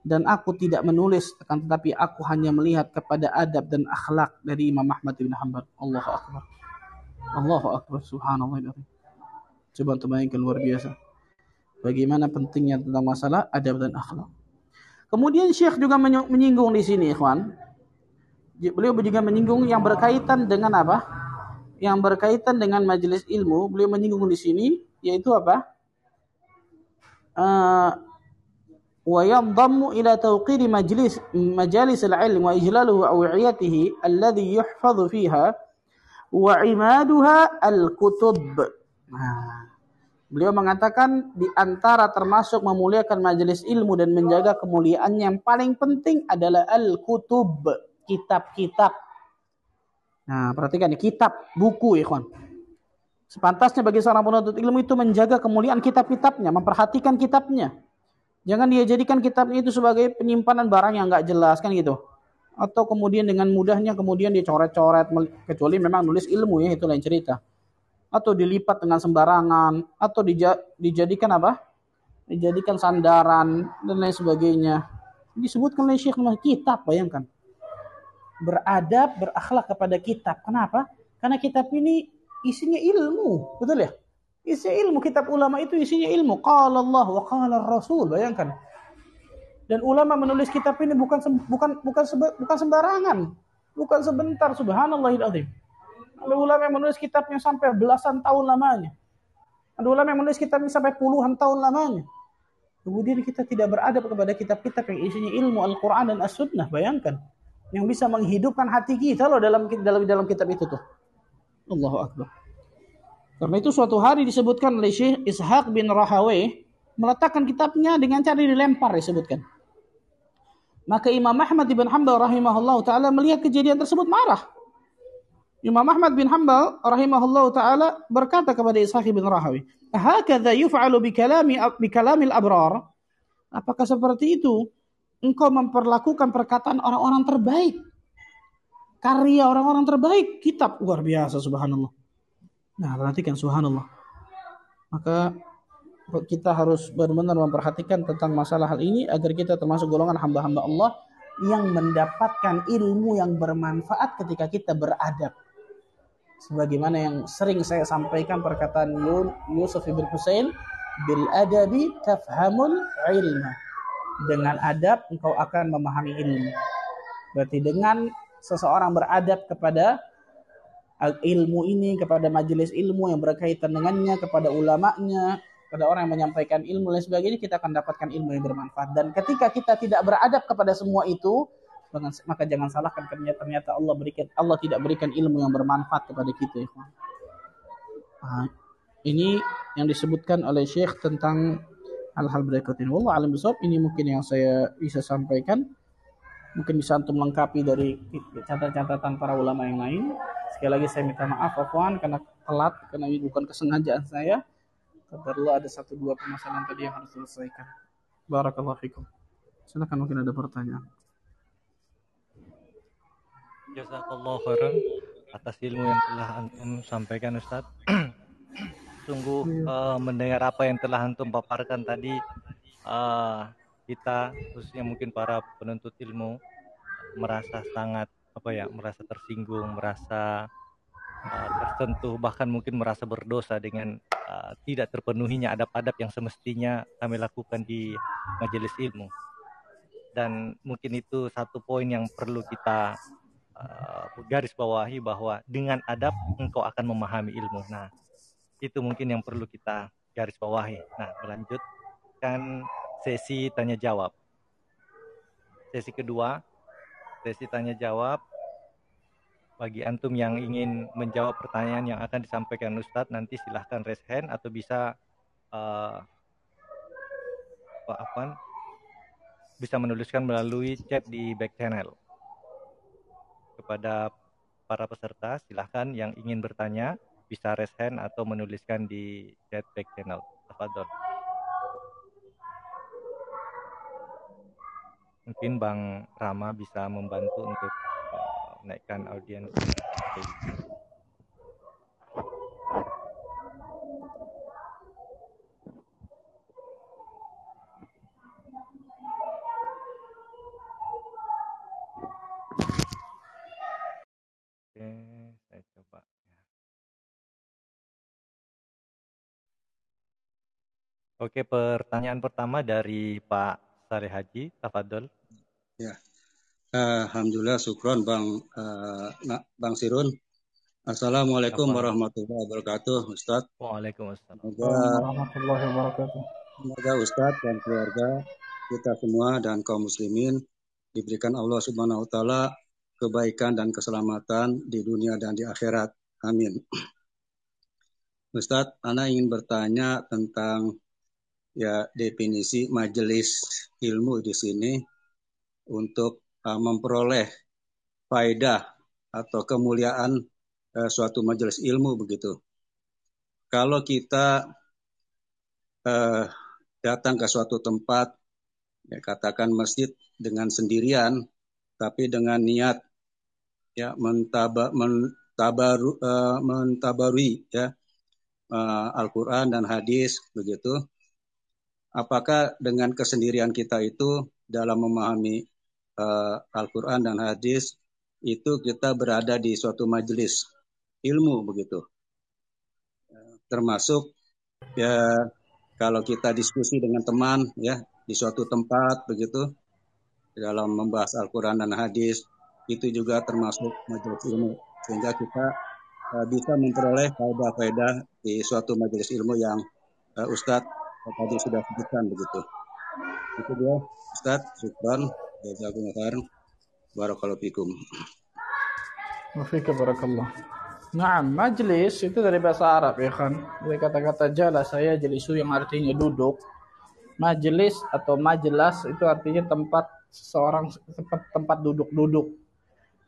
Dan aku tidak menulis, akan tetapi aku hanya melihat kepada adab dan akhlak dari Imam Ahmad bin Hanbal. Allahu Akbar. Allahu Akbar. Subhanallah. Coba untuk bayangkan luar biasa. Bagaimana pentingnya tentang masalah adab dan akhlak. Kemudian Syekh juga menyinggung di sini, ikhwan. Beliau juga menyinggung yang berkaitan dengan apa? Yang berkaitan dengan majelis ilmu, beliau menyinggung di sini yaitu apa? Uh, wa yadhammu ila tawqiri majlis majalis al-ilm wa ijlaluhu alladhi wa imaduha al-kutub. Nah, Beliau mengatakan di antara termasuk memuliakan majelis ilmu dan menjaga kemuliaannya yang paling penting adalah al-kutub, kitab-kitab. Nah, perhatikan kitab, buku kawan. Sepantasnya bagi seorang penuntut ilmu itu menjaga kemuliaan kitab-kitabnya, memperhatikan kitabnya. Jangan dia jadikan kitabnya itu sebagai penyimpanan barang yang nggak jelas kan gitu. Atau kemudian dengan mudahnya kemudian dicoret-coret kecuali memang nulis ilmu ya itu lain cerita atau dilipat dengan sembarangan atau dija dijadikan apa? Dijadikan sandaran dan lain sebagainya. Disebutkan oleh Syekh kitab, bayangkan. Beradab, berakhlak kepada kitab. Kenapa? Karena kitab ini isinya ilmu, betul ya? Isi ilmu kitab ulama itu isinya ilmu. Qala Allah wa qala Rasul, bayangkan. Dan ulama menulis kitab ini bukan bukan bukan bukan sembarangan, bukan sebentar subhanallahil ada ulama yang menulis kitabnya sampai belasan tahun lamanya. Ada ulama yang menulis kitabnya sampai puluhan tahun lamanya. Kemudian kita tidak beradab kepada kitab-kitab yang isinya ilmu Al-Quran dan As-Sunnah. Bayangkan. Yang bisa menghidupkan hati kita loh dalam dalam dalam kitab itu tuh. Allahu Akbar. Karena itu suatu hari disebutkan oleh Syekh Ishaq bin Rahawai meletakkan kitabnya dengan cara dilempar disebutkan. Maka Imam Ahmad bin Hanbal rahimahullah taala melihat kejadian tersebut marah. Imam Ahmad bin Hanbal rahimahullah taala berkata kepada Ishaq bin Rahawi, "Hakadha yuf'alu bi kalami bi kalamil abrar?" Apakah seperti itu engkau memperlakukan perkataan orang-orang terbaik? Karya orang-orang terbaik, kitab luar biasa subhanallah. Nah, perhatikan subhanallah. Maka kita harus benar-benar memperhatikan tentang masalah hal ini agar kita termasuk golongan hamba-hamba Allah yang mendapatkan ilmu yang bermanfaat ketika kita beradab. Sebagaimana yang sering saya sampaikan perkataan Yusuf ibn Husain bil adabi tafhamul ilma. Dengan adab engkau akan memahami ilmu. Berarti dengan seseorang beradab kepada ilmu ini kepada majelis ilmu yang berkaitan dengannya kepada ulamanya kepada orang yang menyampaikan ilmu dan sebagainya kita akan dapatkan ilmu yang bermanfaat dan ketika kita tidak beradab kepada semua itu maka jangan salahkan ternyata ternyata Allah berikan Allah tidak berikan ilmu yang bermanfaat kepada kita ya. Nah, ini yang disebutkan oleh Syekh tentang hal-hal berikut ini. Allah alam besar ini mungkin yang saya bisa sampaikan. Mungkin bisa untuk melengkapi dari catatan-catatan para ulama yang lain. Sekali lagi saya minta maaf Afwan karena telat karena ini bukan kesengajaan saya. Perlu ada satu dua permasalahan tadi yang harus selesaikan. Barakallahu fikum. Silakan mungkin ada pertanyaan. Jazakallah khairan atas ilmu yang telah antum sampaikan Ustaz. Sungguh uh, mendengar apa yang telah antum paparkan tadi uh, kita khususnya mungkin para penuntut ilmu merasa sangat apa ya merasa tersinggung merasa uh, tersentuh bahkan mungkin merasa berdosa dengan uh, tidak terpenuhinya adab-adab yang semestinya kami lakukan di majelis ilmu dan mungkin itu satu poin yang perlu kita uh, garis bawahi bahwa dengan adab engkau akan memahami ilmu. Nah, itu mungkin yang perlu kita garis bawahi. Nah, melanjutkan sesi tanya jawab. Sesi kedua, sesi tanya jawab bagi antum yang ingin menjawab pertanyaan yang akan disampaikan Ustadz nanti silahkan raise hand atau bisa uh, apa bisa menuliskan melalui chat di back channel kepada para peserta silahkan yang ingin bertanya bisa raise hand atau menuliskan di chat back channel. Tafadhol. Mungkin Bang Rama bisa membantu untuk naikkan audiens coba ya. Oke, pertanyaan pertama dari Pak Sari Haji, Tafadol. Ya, Alhamdulillah, syukron Bang uh, Bang Sirun. Assalamualaikum Apa? warahmatullahi wabarakatuh, Ustaz. Waalaikumsalam. Semoga, warahmatullahi wabarakatuh. Semoga Ustaz dan keluarga kita semua dan kaum muslimin diberikan Allah Subhanahu wa taala kebaikan dan keselamatan di dunia dan di akhirat. Amin. Ustadz, Ana ingin bertanya tentang ya definisi majelis ilmu di sini untuk memperoleh faedah atau kemuliaan uh, suatu majelis ilmu begitu. Kalau kita uh, datang ke suatu tempat, ya katakan masjid dengan sendirian, tapi dengan niat ya mentaba, mentabaru, uh, mentabarui ya uh, Al-Quran dan hadis begitu. Apakah dengan kesendirian kita itu dalam memahami uh, Al-Quran dan hadis itu kita berada di suatu majelis ilmu begitu. Termasuk ya kalau kita diskusi dengan teman ya di suatu tempat begitu dalam membahas Al-Quran dan hadis itu juga termasuk majelis ilmu sehingga kita uh, bisa memperoleh faedah-faedah di suatu majelis ilmu yang uh, Ustadz tadi sudah sebutkan begitu. Itu dia Ustadz, syukran. Jazakumullah khairan. Barakallahu fikum. Wafika barakallah. Nah, majlis itu dari bahasa Arab ya kan. Dari kata-kata jala saya jelisu yang artinya duduk. Majlis atau majelas itu artinya tempat seorang tempat, tempat duduk-duduk.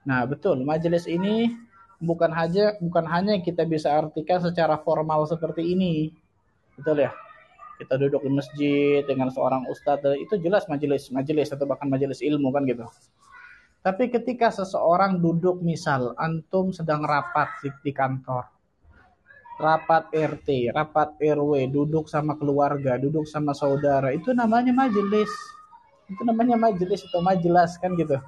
Nah, betul. Majelis ini bukan hanya bukan hanya kita bisa artikan secara formal seperti ini. Betul ya? Kita duduk di masjid dengan seorang ustadz itu jelas majelis majelis atau bahkan majelis ilmu kan gitu. Tapi ketika seseorang duduk misal antum sedang rapat di, di kantor rapat RT rapat RW duduk sama keluarga duduk sama saudara itu namanya majelis. Itu namanya majelis atau majelas kan gitu.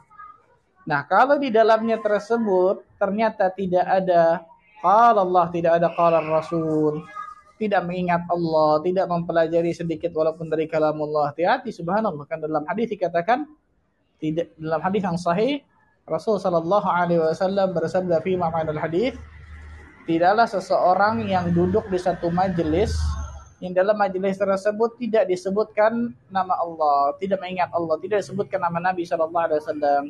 Nah kalau di dalamnya tersebut ternyata tidak ada kalau Allah tidak ada qala Rasul tidak mengingat Allah, tidak mempelajari sedikit walaupun dari kalam Allah. Hati-hati subhanallah kan dalam hadis dikatakan tidak dalam hadis yang sahih Rasul sallallahu alaihi wasallam bersabda fi ma'anal hadis tidaklah seseorang yang duduk di satu majelis yang dalam majelis tersebut tidak disebutkan nama Allah, tidak mengingat Allah, tidak disebutkan nama Nabi sallallahu alaihi wasallam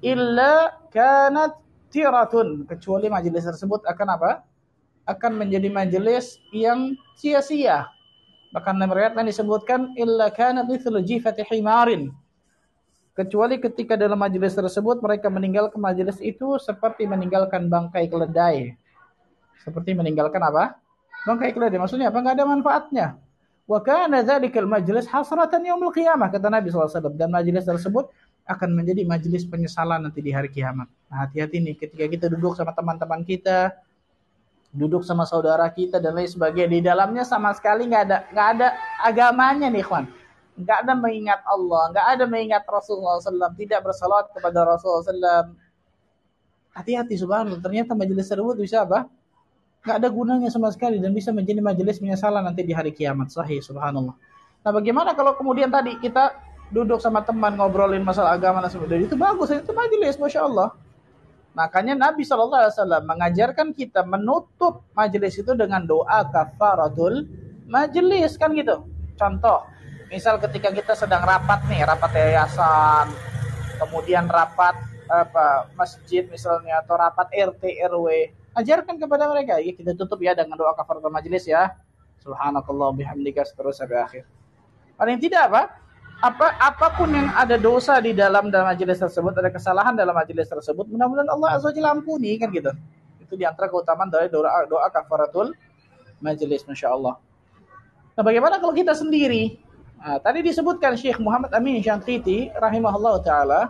illa kanat tiratun kecuali majelis tersebut akan apa? Akan menjadi majelis yang sia-sia. Bahkan dalam riwayat disebutkan illa kana mithlu jifati himarin. Kecuali ketika dalam majelis tersebut mereka meninggalkan majelis itu seperti meninggalkan bangkai keledai. Seperti meninggalkan apa? Bangkai keledai. Maksudnya apa? Enggak ada manfaatnya. Wa kana dzalikal majlis hasratan yaumil qiyamah kata Nabi SAW. Dan majelis tersebut akan menjadi majelis penyesalan nanti di hari kiamat. Nah, hati-hati nih ketika kita duduk sama teman-teman kita, duduk sama saudara kita dan lain sebagainya. Di dalamnya sama sekali nggak ada nggak ada agamanya nih kawan nggak ada mengingat Allah nggak ada mengingat Rasulullah SAW tidak bersalat kepada Rasulullah SAW hati-hati subhanallah. Ternyata majelis tersebut bisa apa? Nggak ada gunanya sama sekali dan bisa menjadi majelis penyesalan nanti di hari kiamat. Sahih subhanallah. Nah bagaimana kalau kemudian tadi kita duduk sama teman ngobrolin masalah agama dan sebagainya? Itu bagus itu majelis masya Allah makanya Nabi saw mengajarkan kita menutup majelis itu dengan doa kafaratul majelis kan gitu. Contoh misal ketika kita sedang rapat nih rapat yayasan kemudian rapat apa masjid misalnya atau rapat RT RW ajarkan kepada mereka ya kita tutup ya dengan doa kafaratul majelis ya. Subhanakallah bihamdika seterusnya sampai akhir. Paling tidak apa apa apa pun yang ada dosa di dalam dalam majelis tersebut, ada kesalahan dalam majelis tersebut, mudah-mudahan Allah azza wajalla ampuni kan gitu. Itu di antara keutamaan dari doa doa kafaratul majelis masya Allah. Nah, bagaimana kalau kita sendiri? Nah, tadi disebutkan Syekh Muhammad Amin Syantiti rahimahullah taala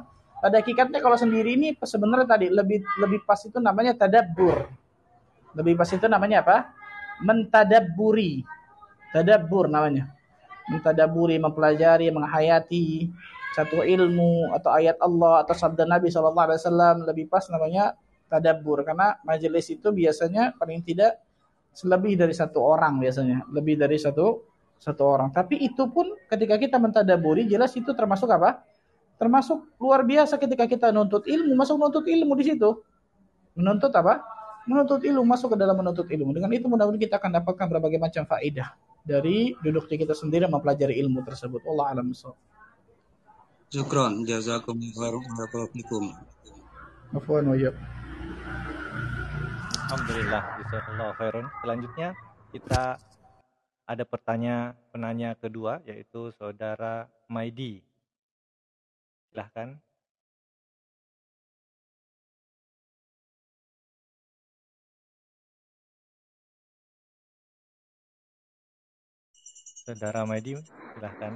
pada hakikatnya kalau sendiri ini sebenarnya tadi lebih lebih pas itu namanya tadabbur. Lebih pas itu namanya apa? Mentadabburi. Tadabbur namanya mentadaburi, mempelajari, menghayati satu ilmu atau ayat Allah atau sabda Nabi Shallallahu Alaihi Wasallam. Lebih pas namanya tadabur karena majelis itu biasanya paling tidak lebih dari satu orang biasanya lebih dari satu satu orang. Tapi itu pun ketika kita mentadaburi jelas itu termasuk apa? Termasuk luar biasa ketika kita menuntut ilmu masuk menuntut ilmu di situ. Menuntut apa? Menuntut ilmu masuk ke dalam menuntut ilmu. Dengan itu mudah-mudahan kita akan dapatkan berbagai macam faedah dari duduk di kita sendiri mempelajari ilmu tersebut. Allah alam Syukron, jazakumullahu khairan. Afwan wa Alhamdulillah, jazakallahu khairan. Selanjutnya kita ada pertanyaan penanya kedua yaitu saudara Maidi. Silahkan. Saudara Maidi, silahkan.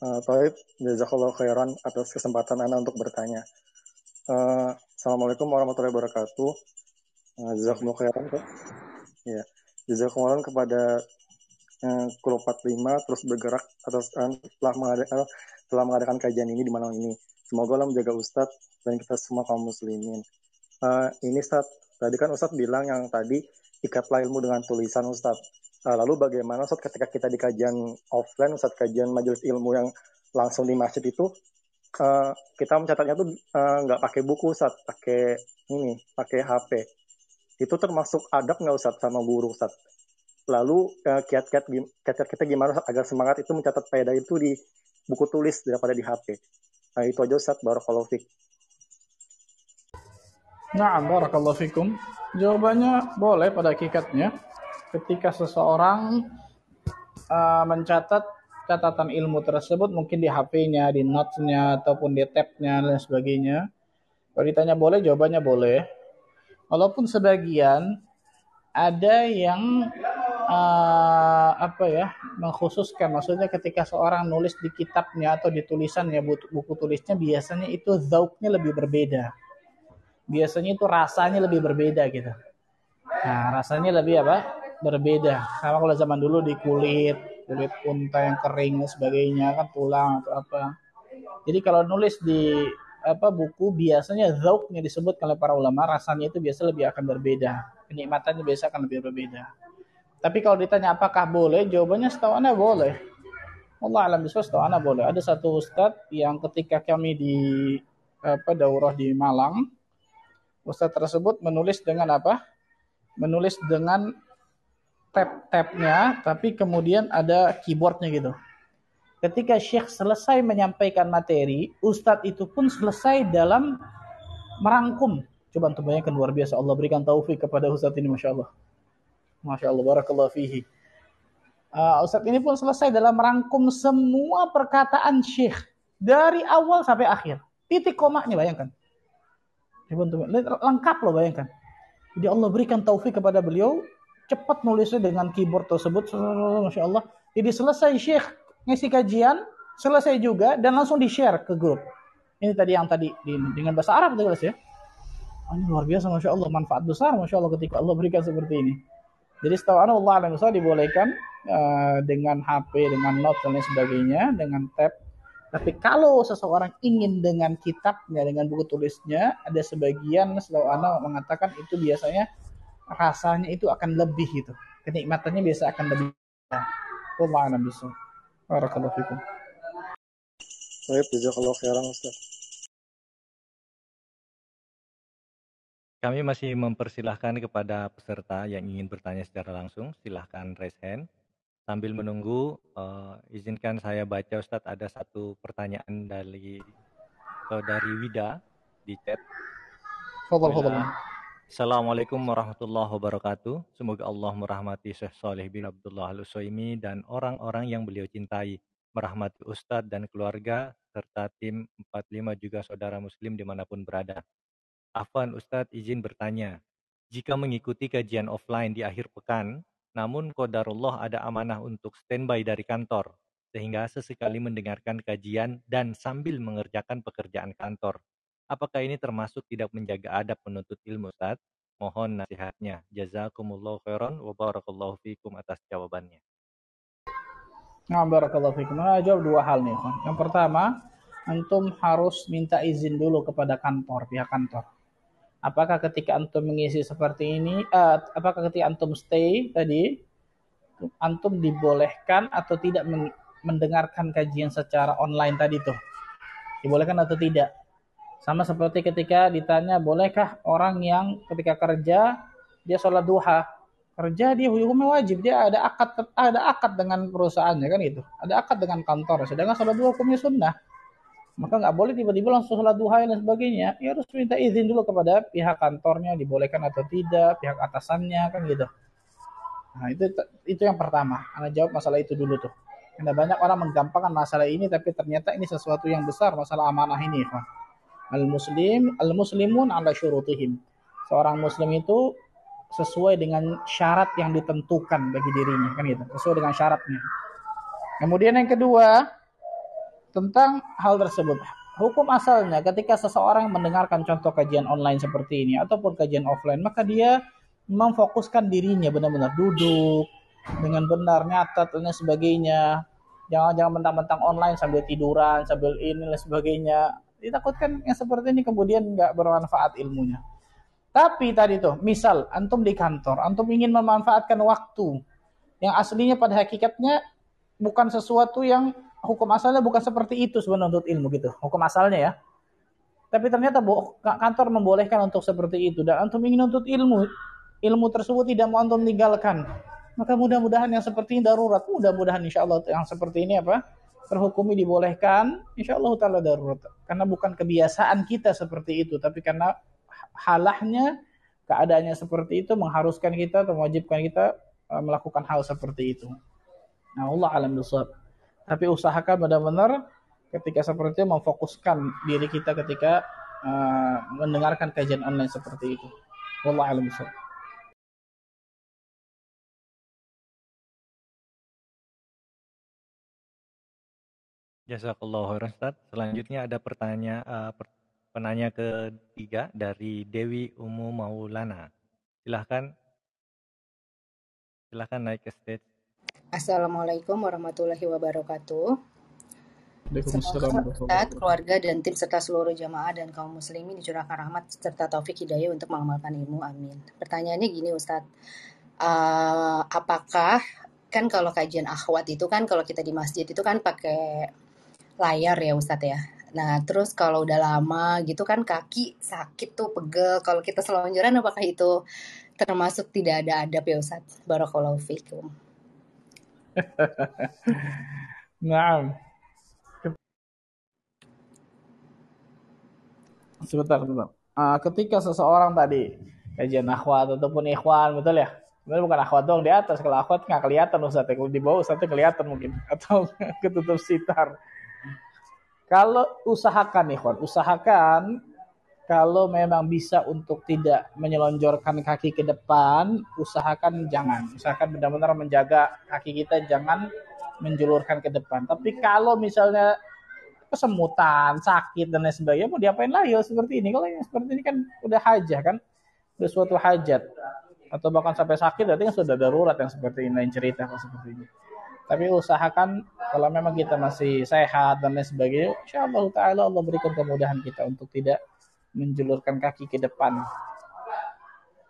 Uh, Taib, jazakallah khairan atas kesempatan Anda untuk bertanya. Uh, Assalamualaikum warahmatullahi wabarakatuh. Uh, jazakallah khairan. Ya, jazakallah kepada uh, Kuro 45 terus bergerak atas uh, telah, mengadakan, uh, telah mengadakan kajian ini di malam ini. Semoga Allah menjaga Ustadz dan kita semua kaum muslimin. Uh, ini Ustadz, tadi kan Ustadz bilang yang tadi ikatlah ilmu dengan tulisan Ustadz. Uh, lalu bagaimana Ustadz ketika kita di kajian offline, Ustadz kajian majelis ilmu yang langsung di masjid itu, uh, kita mencatatnya tuh eh, nggak pakai buku Ustadz, pakai ini, pakai HP. Itu termasuk adab nggak Ustadz sama guru Ustadz? Lalu kiat-kiat kiat kita gimana Ustadz, agar semangat itu mencatat faedah itu di buku tulis daripada di HP. Nah itu aja Ustadz, barakallahu fiqh. Nah, barakallahu fikum. Jawabannya boleh pada hakikatnya. Ketika seseorang uh, mencatat catatan ilmu tersebut mungkin di HP-nya, di notes-nya, ataupun di tab-nya dan sebagainya. Kalau ditanya boleh, jawabannya boleh. Walaupun sebagian ada yang uh, apa ya mengkhususkan maksudnya ketika seorang nulis di kitabnya atau di tulisannya buku, tulisnya biasanya itu zauknya lebih berbeda biasanya itu rasanya lebih berbeda gitu. Nah, rasanya lebih apa? Berbeda. Sama kalau zaman dulu di kulit, kulit unta yang kering dan sebagainya kan tulang atau apa. Jadi kalau nulis di apa buku biasanya zauknya disebut oleh para ulama rasanya itu biasa lebih akan berbeda. Kenikmatannya biasa akan lebih berbeda. Tapi kalau ditanya apakah boleh, jawabannya setahu anda boleh. Allah alam biswa setahu anda boleh. Ada satu ustadz yang ketika kami di apa daurah di Malang, Ustaz tersebut menulis dengan apa? Menulis dengan tab-tabnya, tapi kemudian ada keyboardnya gitu. Ketika Syekh selesai menyampaikan materi, Ustadz itu pun selesai dalam merangkum. Coba untuk bayangkan luar biasa. Allah berikan taufik kepada Ustadz ini, Masya Allah. Masya Allah, Barakallah fihi. Uh, Ustadz ini pun selesai dalam merangkum semua perkataan Syekh. Dari awal sampai akhir. Titik komanya bayangkan lengkap loh bayangkan. Jadi Allah berikan taufik kepada beliau, cepat nulisnya dengan keyboard tersebut, masya Allah. Jadi selesai Syekh ngisi kajian, selesai juga dan langsung di share ke grup. Ini tadi yang tadi dengan bahasa Arab jelas ya. Oh, ini luar biasa, masya Allah, manfaat besar, masya Allah ketika Allah berikan seperti ini. Jadi setahu Allah alam dibolehkan uh, dengan HP, dengan note dan lain sebagainya, dengan tab tapi kalau seseorang ingin dengan kitabnya, dengan buku tulisnya, ada sebagian selalu anak mengatakan itu biasanya rasanya itu akan lebih gitu. Kenikmatannya biasa akan lebih. Wallahu a'lam bishawab. Barakallahu fikum. Baik, jazakallah khairan Ustaz. Kami masih mempersilahkan kepada peserta yang ingin bertanya secara langsung, silahkan raise hand. Sambil menunggu, uh, izinkan saya baca Ustadz ada satu pertanyaan dari saudari Wida di chat. Fadal, fadal. Assalamualaikum warahmatullahi wabarakatuh. Semoga Allah merahmati Syekh Saleh bin Abdullah al dan orang-orang yang beliau cintai. Merahmati Ustadz dan keluarga, serta tim 45 juga saudara muslim di mana pun berada. Afwan Ustadz izin bertanya, jika mengikuti kajian offline di akhir pekan, namun qadarullah ada amanah untuk standby dari kantor, sehingga sesekali mendengarkan kajian dan sambil mengerjakan pekerjaan kantor. Apakah ini termasuk tidak menjaga adab menuntut ilmu Ustaz? Mohon nasihatnya. Jazakumullah khairan wa barakallahu fikum atas jawabannya. Nah, barakallahu fikum. Nah, jawab dua hal nih, Yang pertama, antum harus minta izin dulu kepada kantor, pihak kantor apakah ketika antum mengisi seperti ini uh, apakah ketika antum stay tadi antum dibolehkan atau tidak mendengarkan kajian secara online tadi tuh? Dibolehkan atau tidak? Sama seperti ketika ditanya bolehkah orang yang ketika kerja dia sholat duha? Kerja dia hukumnya wajib dia ada akad ada akad dengan perusahaannya kan itu ada akad dengan kantor sedangkan sholat duha hukumnya sunnah maka nggak boleh tiba-tiba langsung sholat duha dan sebagainya. Ya harus minta izin dulu kepada pihak kantornya dibolehkan atau tidak, pihak atasannya kan gitu. Nah itu itu yang pertama. Anda jawab masalah itu dulu tuh. Karena banyak orang menggampangkan masalah ini, tapi ternyata ini sesuatu yang besar masalah amanah ini. Al muslim al muslimun ala syurutihim. Seorang muslim itu sesuai dengan syarat yang ditentukan bagi dirinya kan gitu. Sesuai dengan syaratnya. Kemudian yang kedua, tentang hal tersebut. Hukum asalnya ketika seseorang mendengarkan contoh kajian online seperti ini ataupun kajian offline, maka dia memfokuskan dirinya benar-benar duduk dengan benar nyatat dan sebagainya. Jangan jangan mentang-mentang online sambil tiduran, sambil ini dan sebagainya. Ditakutkan yang seperti ini kemudian nggak bermanfaat ilmunya. Tapi tadi tuh, misal antum di kantor, antum ingin memanfaatkan waktu yang aslinya pada hakikatnya bukan sesuatu yang hukum asalnya bukan seperti itu sebenarnya untuk ilmu gitu. Hukum asalnya ya. Tapi ternyata kantor membolehkan untuk seperti itu dan antum ingin untuk ilmu, ilmu tersebut tidak mau antum tinggalkan. Maka mudah-mudahan yang seperti ini darurat, mudah-mudahan insya Allah yang seperti ini apa terhukumi dibolehkan, insya Allah taala darurat. Karena bukan kebiasaan kita seperti itu, tapi karena halahnya keadaannya seperti itu mengharuskan kita atau mewajibkan kita eh, melakukan hal seperti itu. Nah, Allah alam bisawab. Tapi usahakan benar-benar ketika seperti itu memfokuskan diri kita ketika uh, mendengarkan kajian online seperti itu. Wallah alam Jazakallah khairan Ustaz. Selanjutnya ada pertanyaan uh, per, penanya ketiga dari Dewi Umu Maulana. Silahkan silahkan naik ke stage. Assalamualaikum warahmatullahi wabarakatuh. Semoga keluarga dan tim serta seluruh jamaah dan kaum muslimin dicurahkan rahmat serta taufik hidayah untuk mengamalkan ilmu. Amin. Pertanyaannya gini Ustadz, uh, apakah kan kalau kajian akhwat itu kan kalau kita di masjid itu kan pakai layar ya Ustadz ya. Nah terus kalau udah lama gitu kan kaki sakit tuh pegel. Kalau kita selonjoran apakah itu termasuk tidak ada adab ya Ustadz? Barakallahu fikum. Naam. Sebentar, sebentar. Uh, ketika seseorang tadi kajian akhwat ataupun ikhwan, betul ya? Sebenarnya bukan akhwat dong di atas. Kalau akhwat nggak kelihatan Ustaz. Kalau di bawah Ustaz kelihatan mungkin. Atau ketutup sitar. Kalau usahakan ikhwan, usahakan kalau memang bisa untuk tidak menyelonjorkan kaki ke depan, usahakan jangan. Usahakan benar-benar menjaga kaki kita jangan menjulurkan ke depan. Tapi kalau misalnya kesemutan, sakit dan lain sebagainya, mau diapain lagi seperti ini? Kalau yang seperti ini kan udah hajat kan, udah suatu hajat atau bahkan sampai sakit berarti kan sudah darurat yang seperti ini lain cerita kalau seperti ini. Tapi usahakan kalau memang kita masih sehat dan lain sebagainya, insya Allah Taala Allah berikan kemudahan kita untuk tidak menjulurkan kaki ke depan.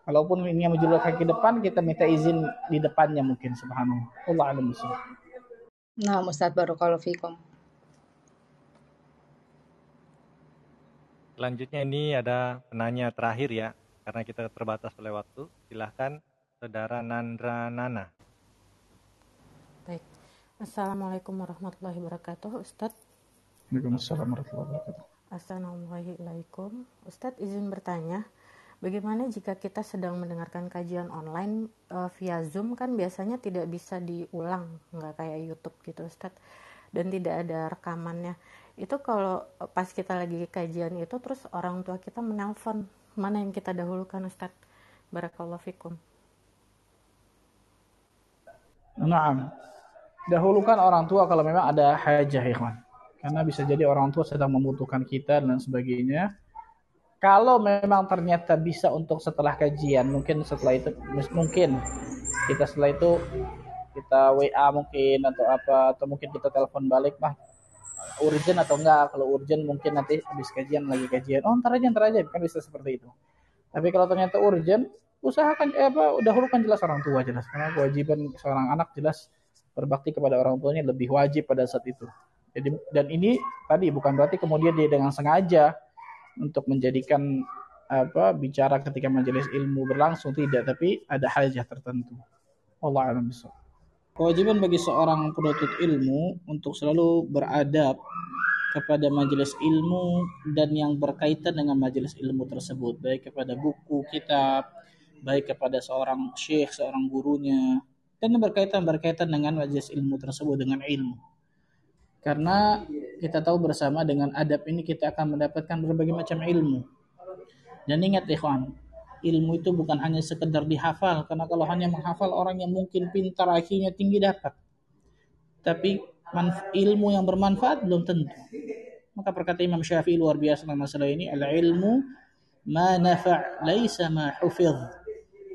Kalaupun ini yang menjulurkan kaki ke depan, kita minta izin di depannya mungkin subhanallah. Allah alam Nah, Ustaz Barakallahu Fikum. Selanjutnya ini ada penanya terakhir ya, karena kita terbatas oleh waktu. Silahkan Saudara Nandra Nana. Baik. Assalamualaikum warahmatullahi wabarakatuh, Ustadz. Waalaikumsalam warahmatullahi wabarakatuh. Assalamualaikum. Ustadz izin bertanya, bagaimana jika kita sedang mendengarkan kajian online uh, via Zoom kan biasanya tidak bisa diulang, nggak kayak YouTube gitu Ustadz, dan tidak ada rekamannya. Itu kalau pas kita lagi kajian itu terus orang tua kita menelpon, mana yang kita dahulukan Ustadz? Barakallahu fikum. Nah, dahulukan orang tua kalau memang ada hajah ikhwan. Karena bisa jadi orang tua sedang membutuhkan kita dan sebagainya. Kalau memang ternyata bisa untuk setelah kajian, mungkin setelah itu mungkin kita setelah itu kita WA mungkin atau apa atau mungkin kita telepon balik mah urgent atau enggak? Kalau urgent mungkin nanti habis kajian lagi kajian. Oh ntar aja ntar aja kan bisa seperti itu. Tapi kalau ternyata urgent usahakan eh, apa dahulukan jelas orang tua jelas. Karena kewajiban seorang anak jelas berbakti kepada orang tuanya lebih wajib pada saat itu jadi dan ini tadi bukan berarti kemudian dia dengan sengaja untuk menjadikan apa bicara ketika majelis ilmu berlangsung tidak, tapi ada hajah tertentu. Allah alam Kewajiban bagi seorang penuntut ilmu untuk selalu beradab kepada majelis ilmu dan yang berkaitan dengan majelis ilmu tersebut, baik kepada buku, kitab, baik kepada seorang syekh, seorang gurunya, dan berkaitan berkaitan dengan majelis ilmu tersebut dengan ilmu. Karena kita tahu bersama dengan adab ini kita akan mendapatkan berbagai macam ilmu. Dan ingat ikhwan, ilmu itu bukan hanya sekedar dihafal. Karena kalau hanya menghafal orang yang mungkin pintar akhirnya tinggi dapat. Tapi ilmu yang bermanfaat belum tentu. Maka perkata Imam Syafi'i luar biasa dalam masalah ini, al-ilmu ma nafa' laisa ma hufidh.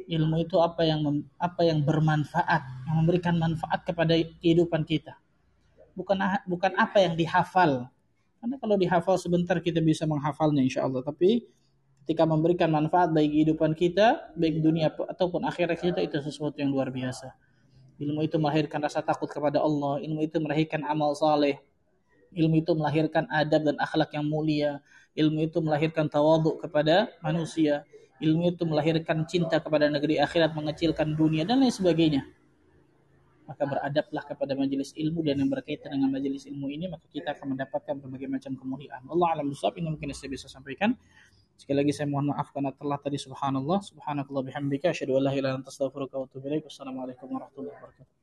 Ilmu itu apa yang apa yang bermanfaat, yang memberikan manfaat kepada kehidupan kita bukan bukan apa yang dihafal. Karena kalau dihafal sebentar kita bisa menghafalnya insya Allah. Tapi ketika memberikan manfaat bagi kehidupan kita, baik dunia ataupun akhirat kita itu sesuatu yang luar biasa. Ilmu itu melahirkan rasa takut kepada Allah. Ilmu itu melahirkan amal saleh. Ilmu itu melahirkan adab dan akhlak yang mulia. Ilmu itu melahirkan tawaduk kepada manusia. Ilmu itu melahirkan cinta kepada negeri akhirat, mengecilkan dunia dan lain sebagainya maka beradablah kepada majelis ilmu dan yang berkaitan dengan majelis ilmu ini maka kita akan mendapatkan berbagai macam kemuliaan. Allah alam bisawab ini mungkin saya bisa sampaikan. Sekali lagi saya mohon maaf karena telah tadi subhanallah subhanakallah bihamdika asyhadu an la ilaha illa anta astaghfiruka wa atubu ilaik. Warahmatullahi wabarakatuh.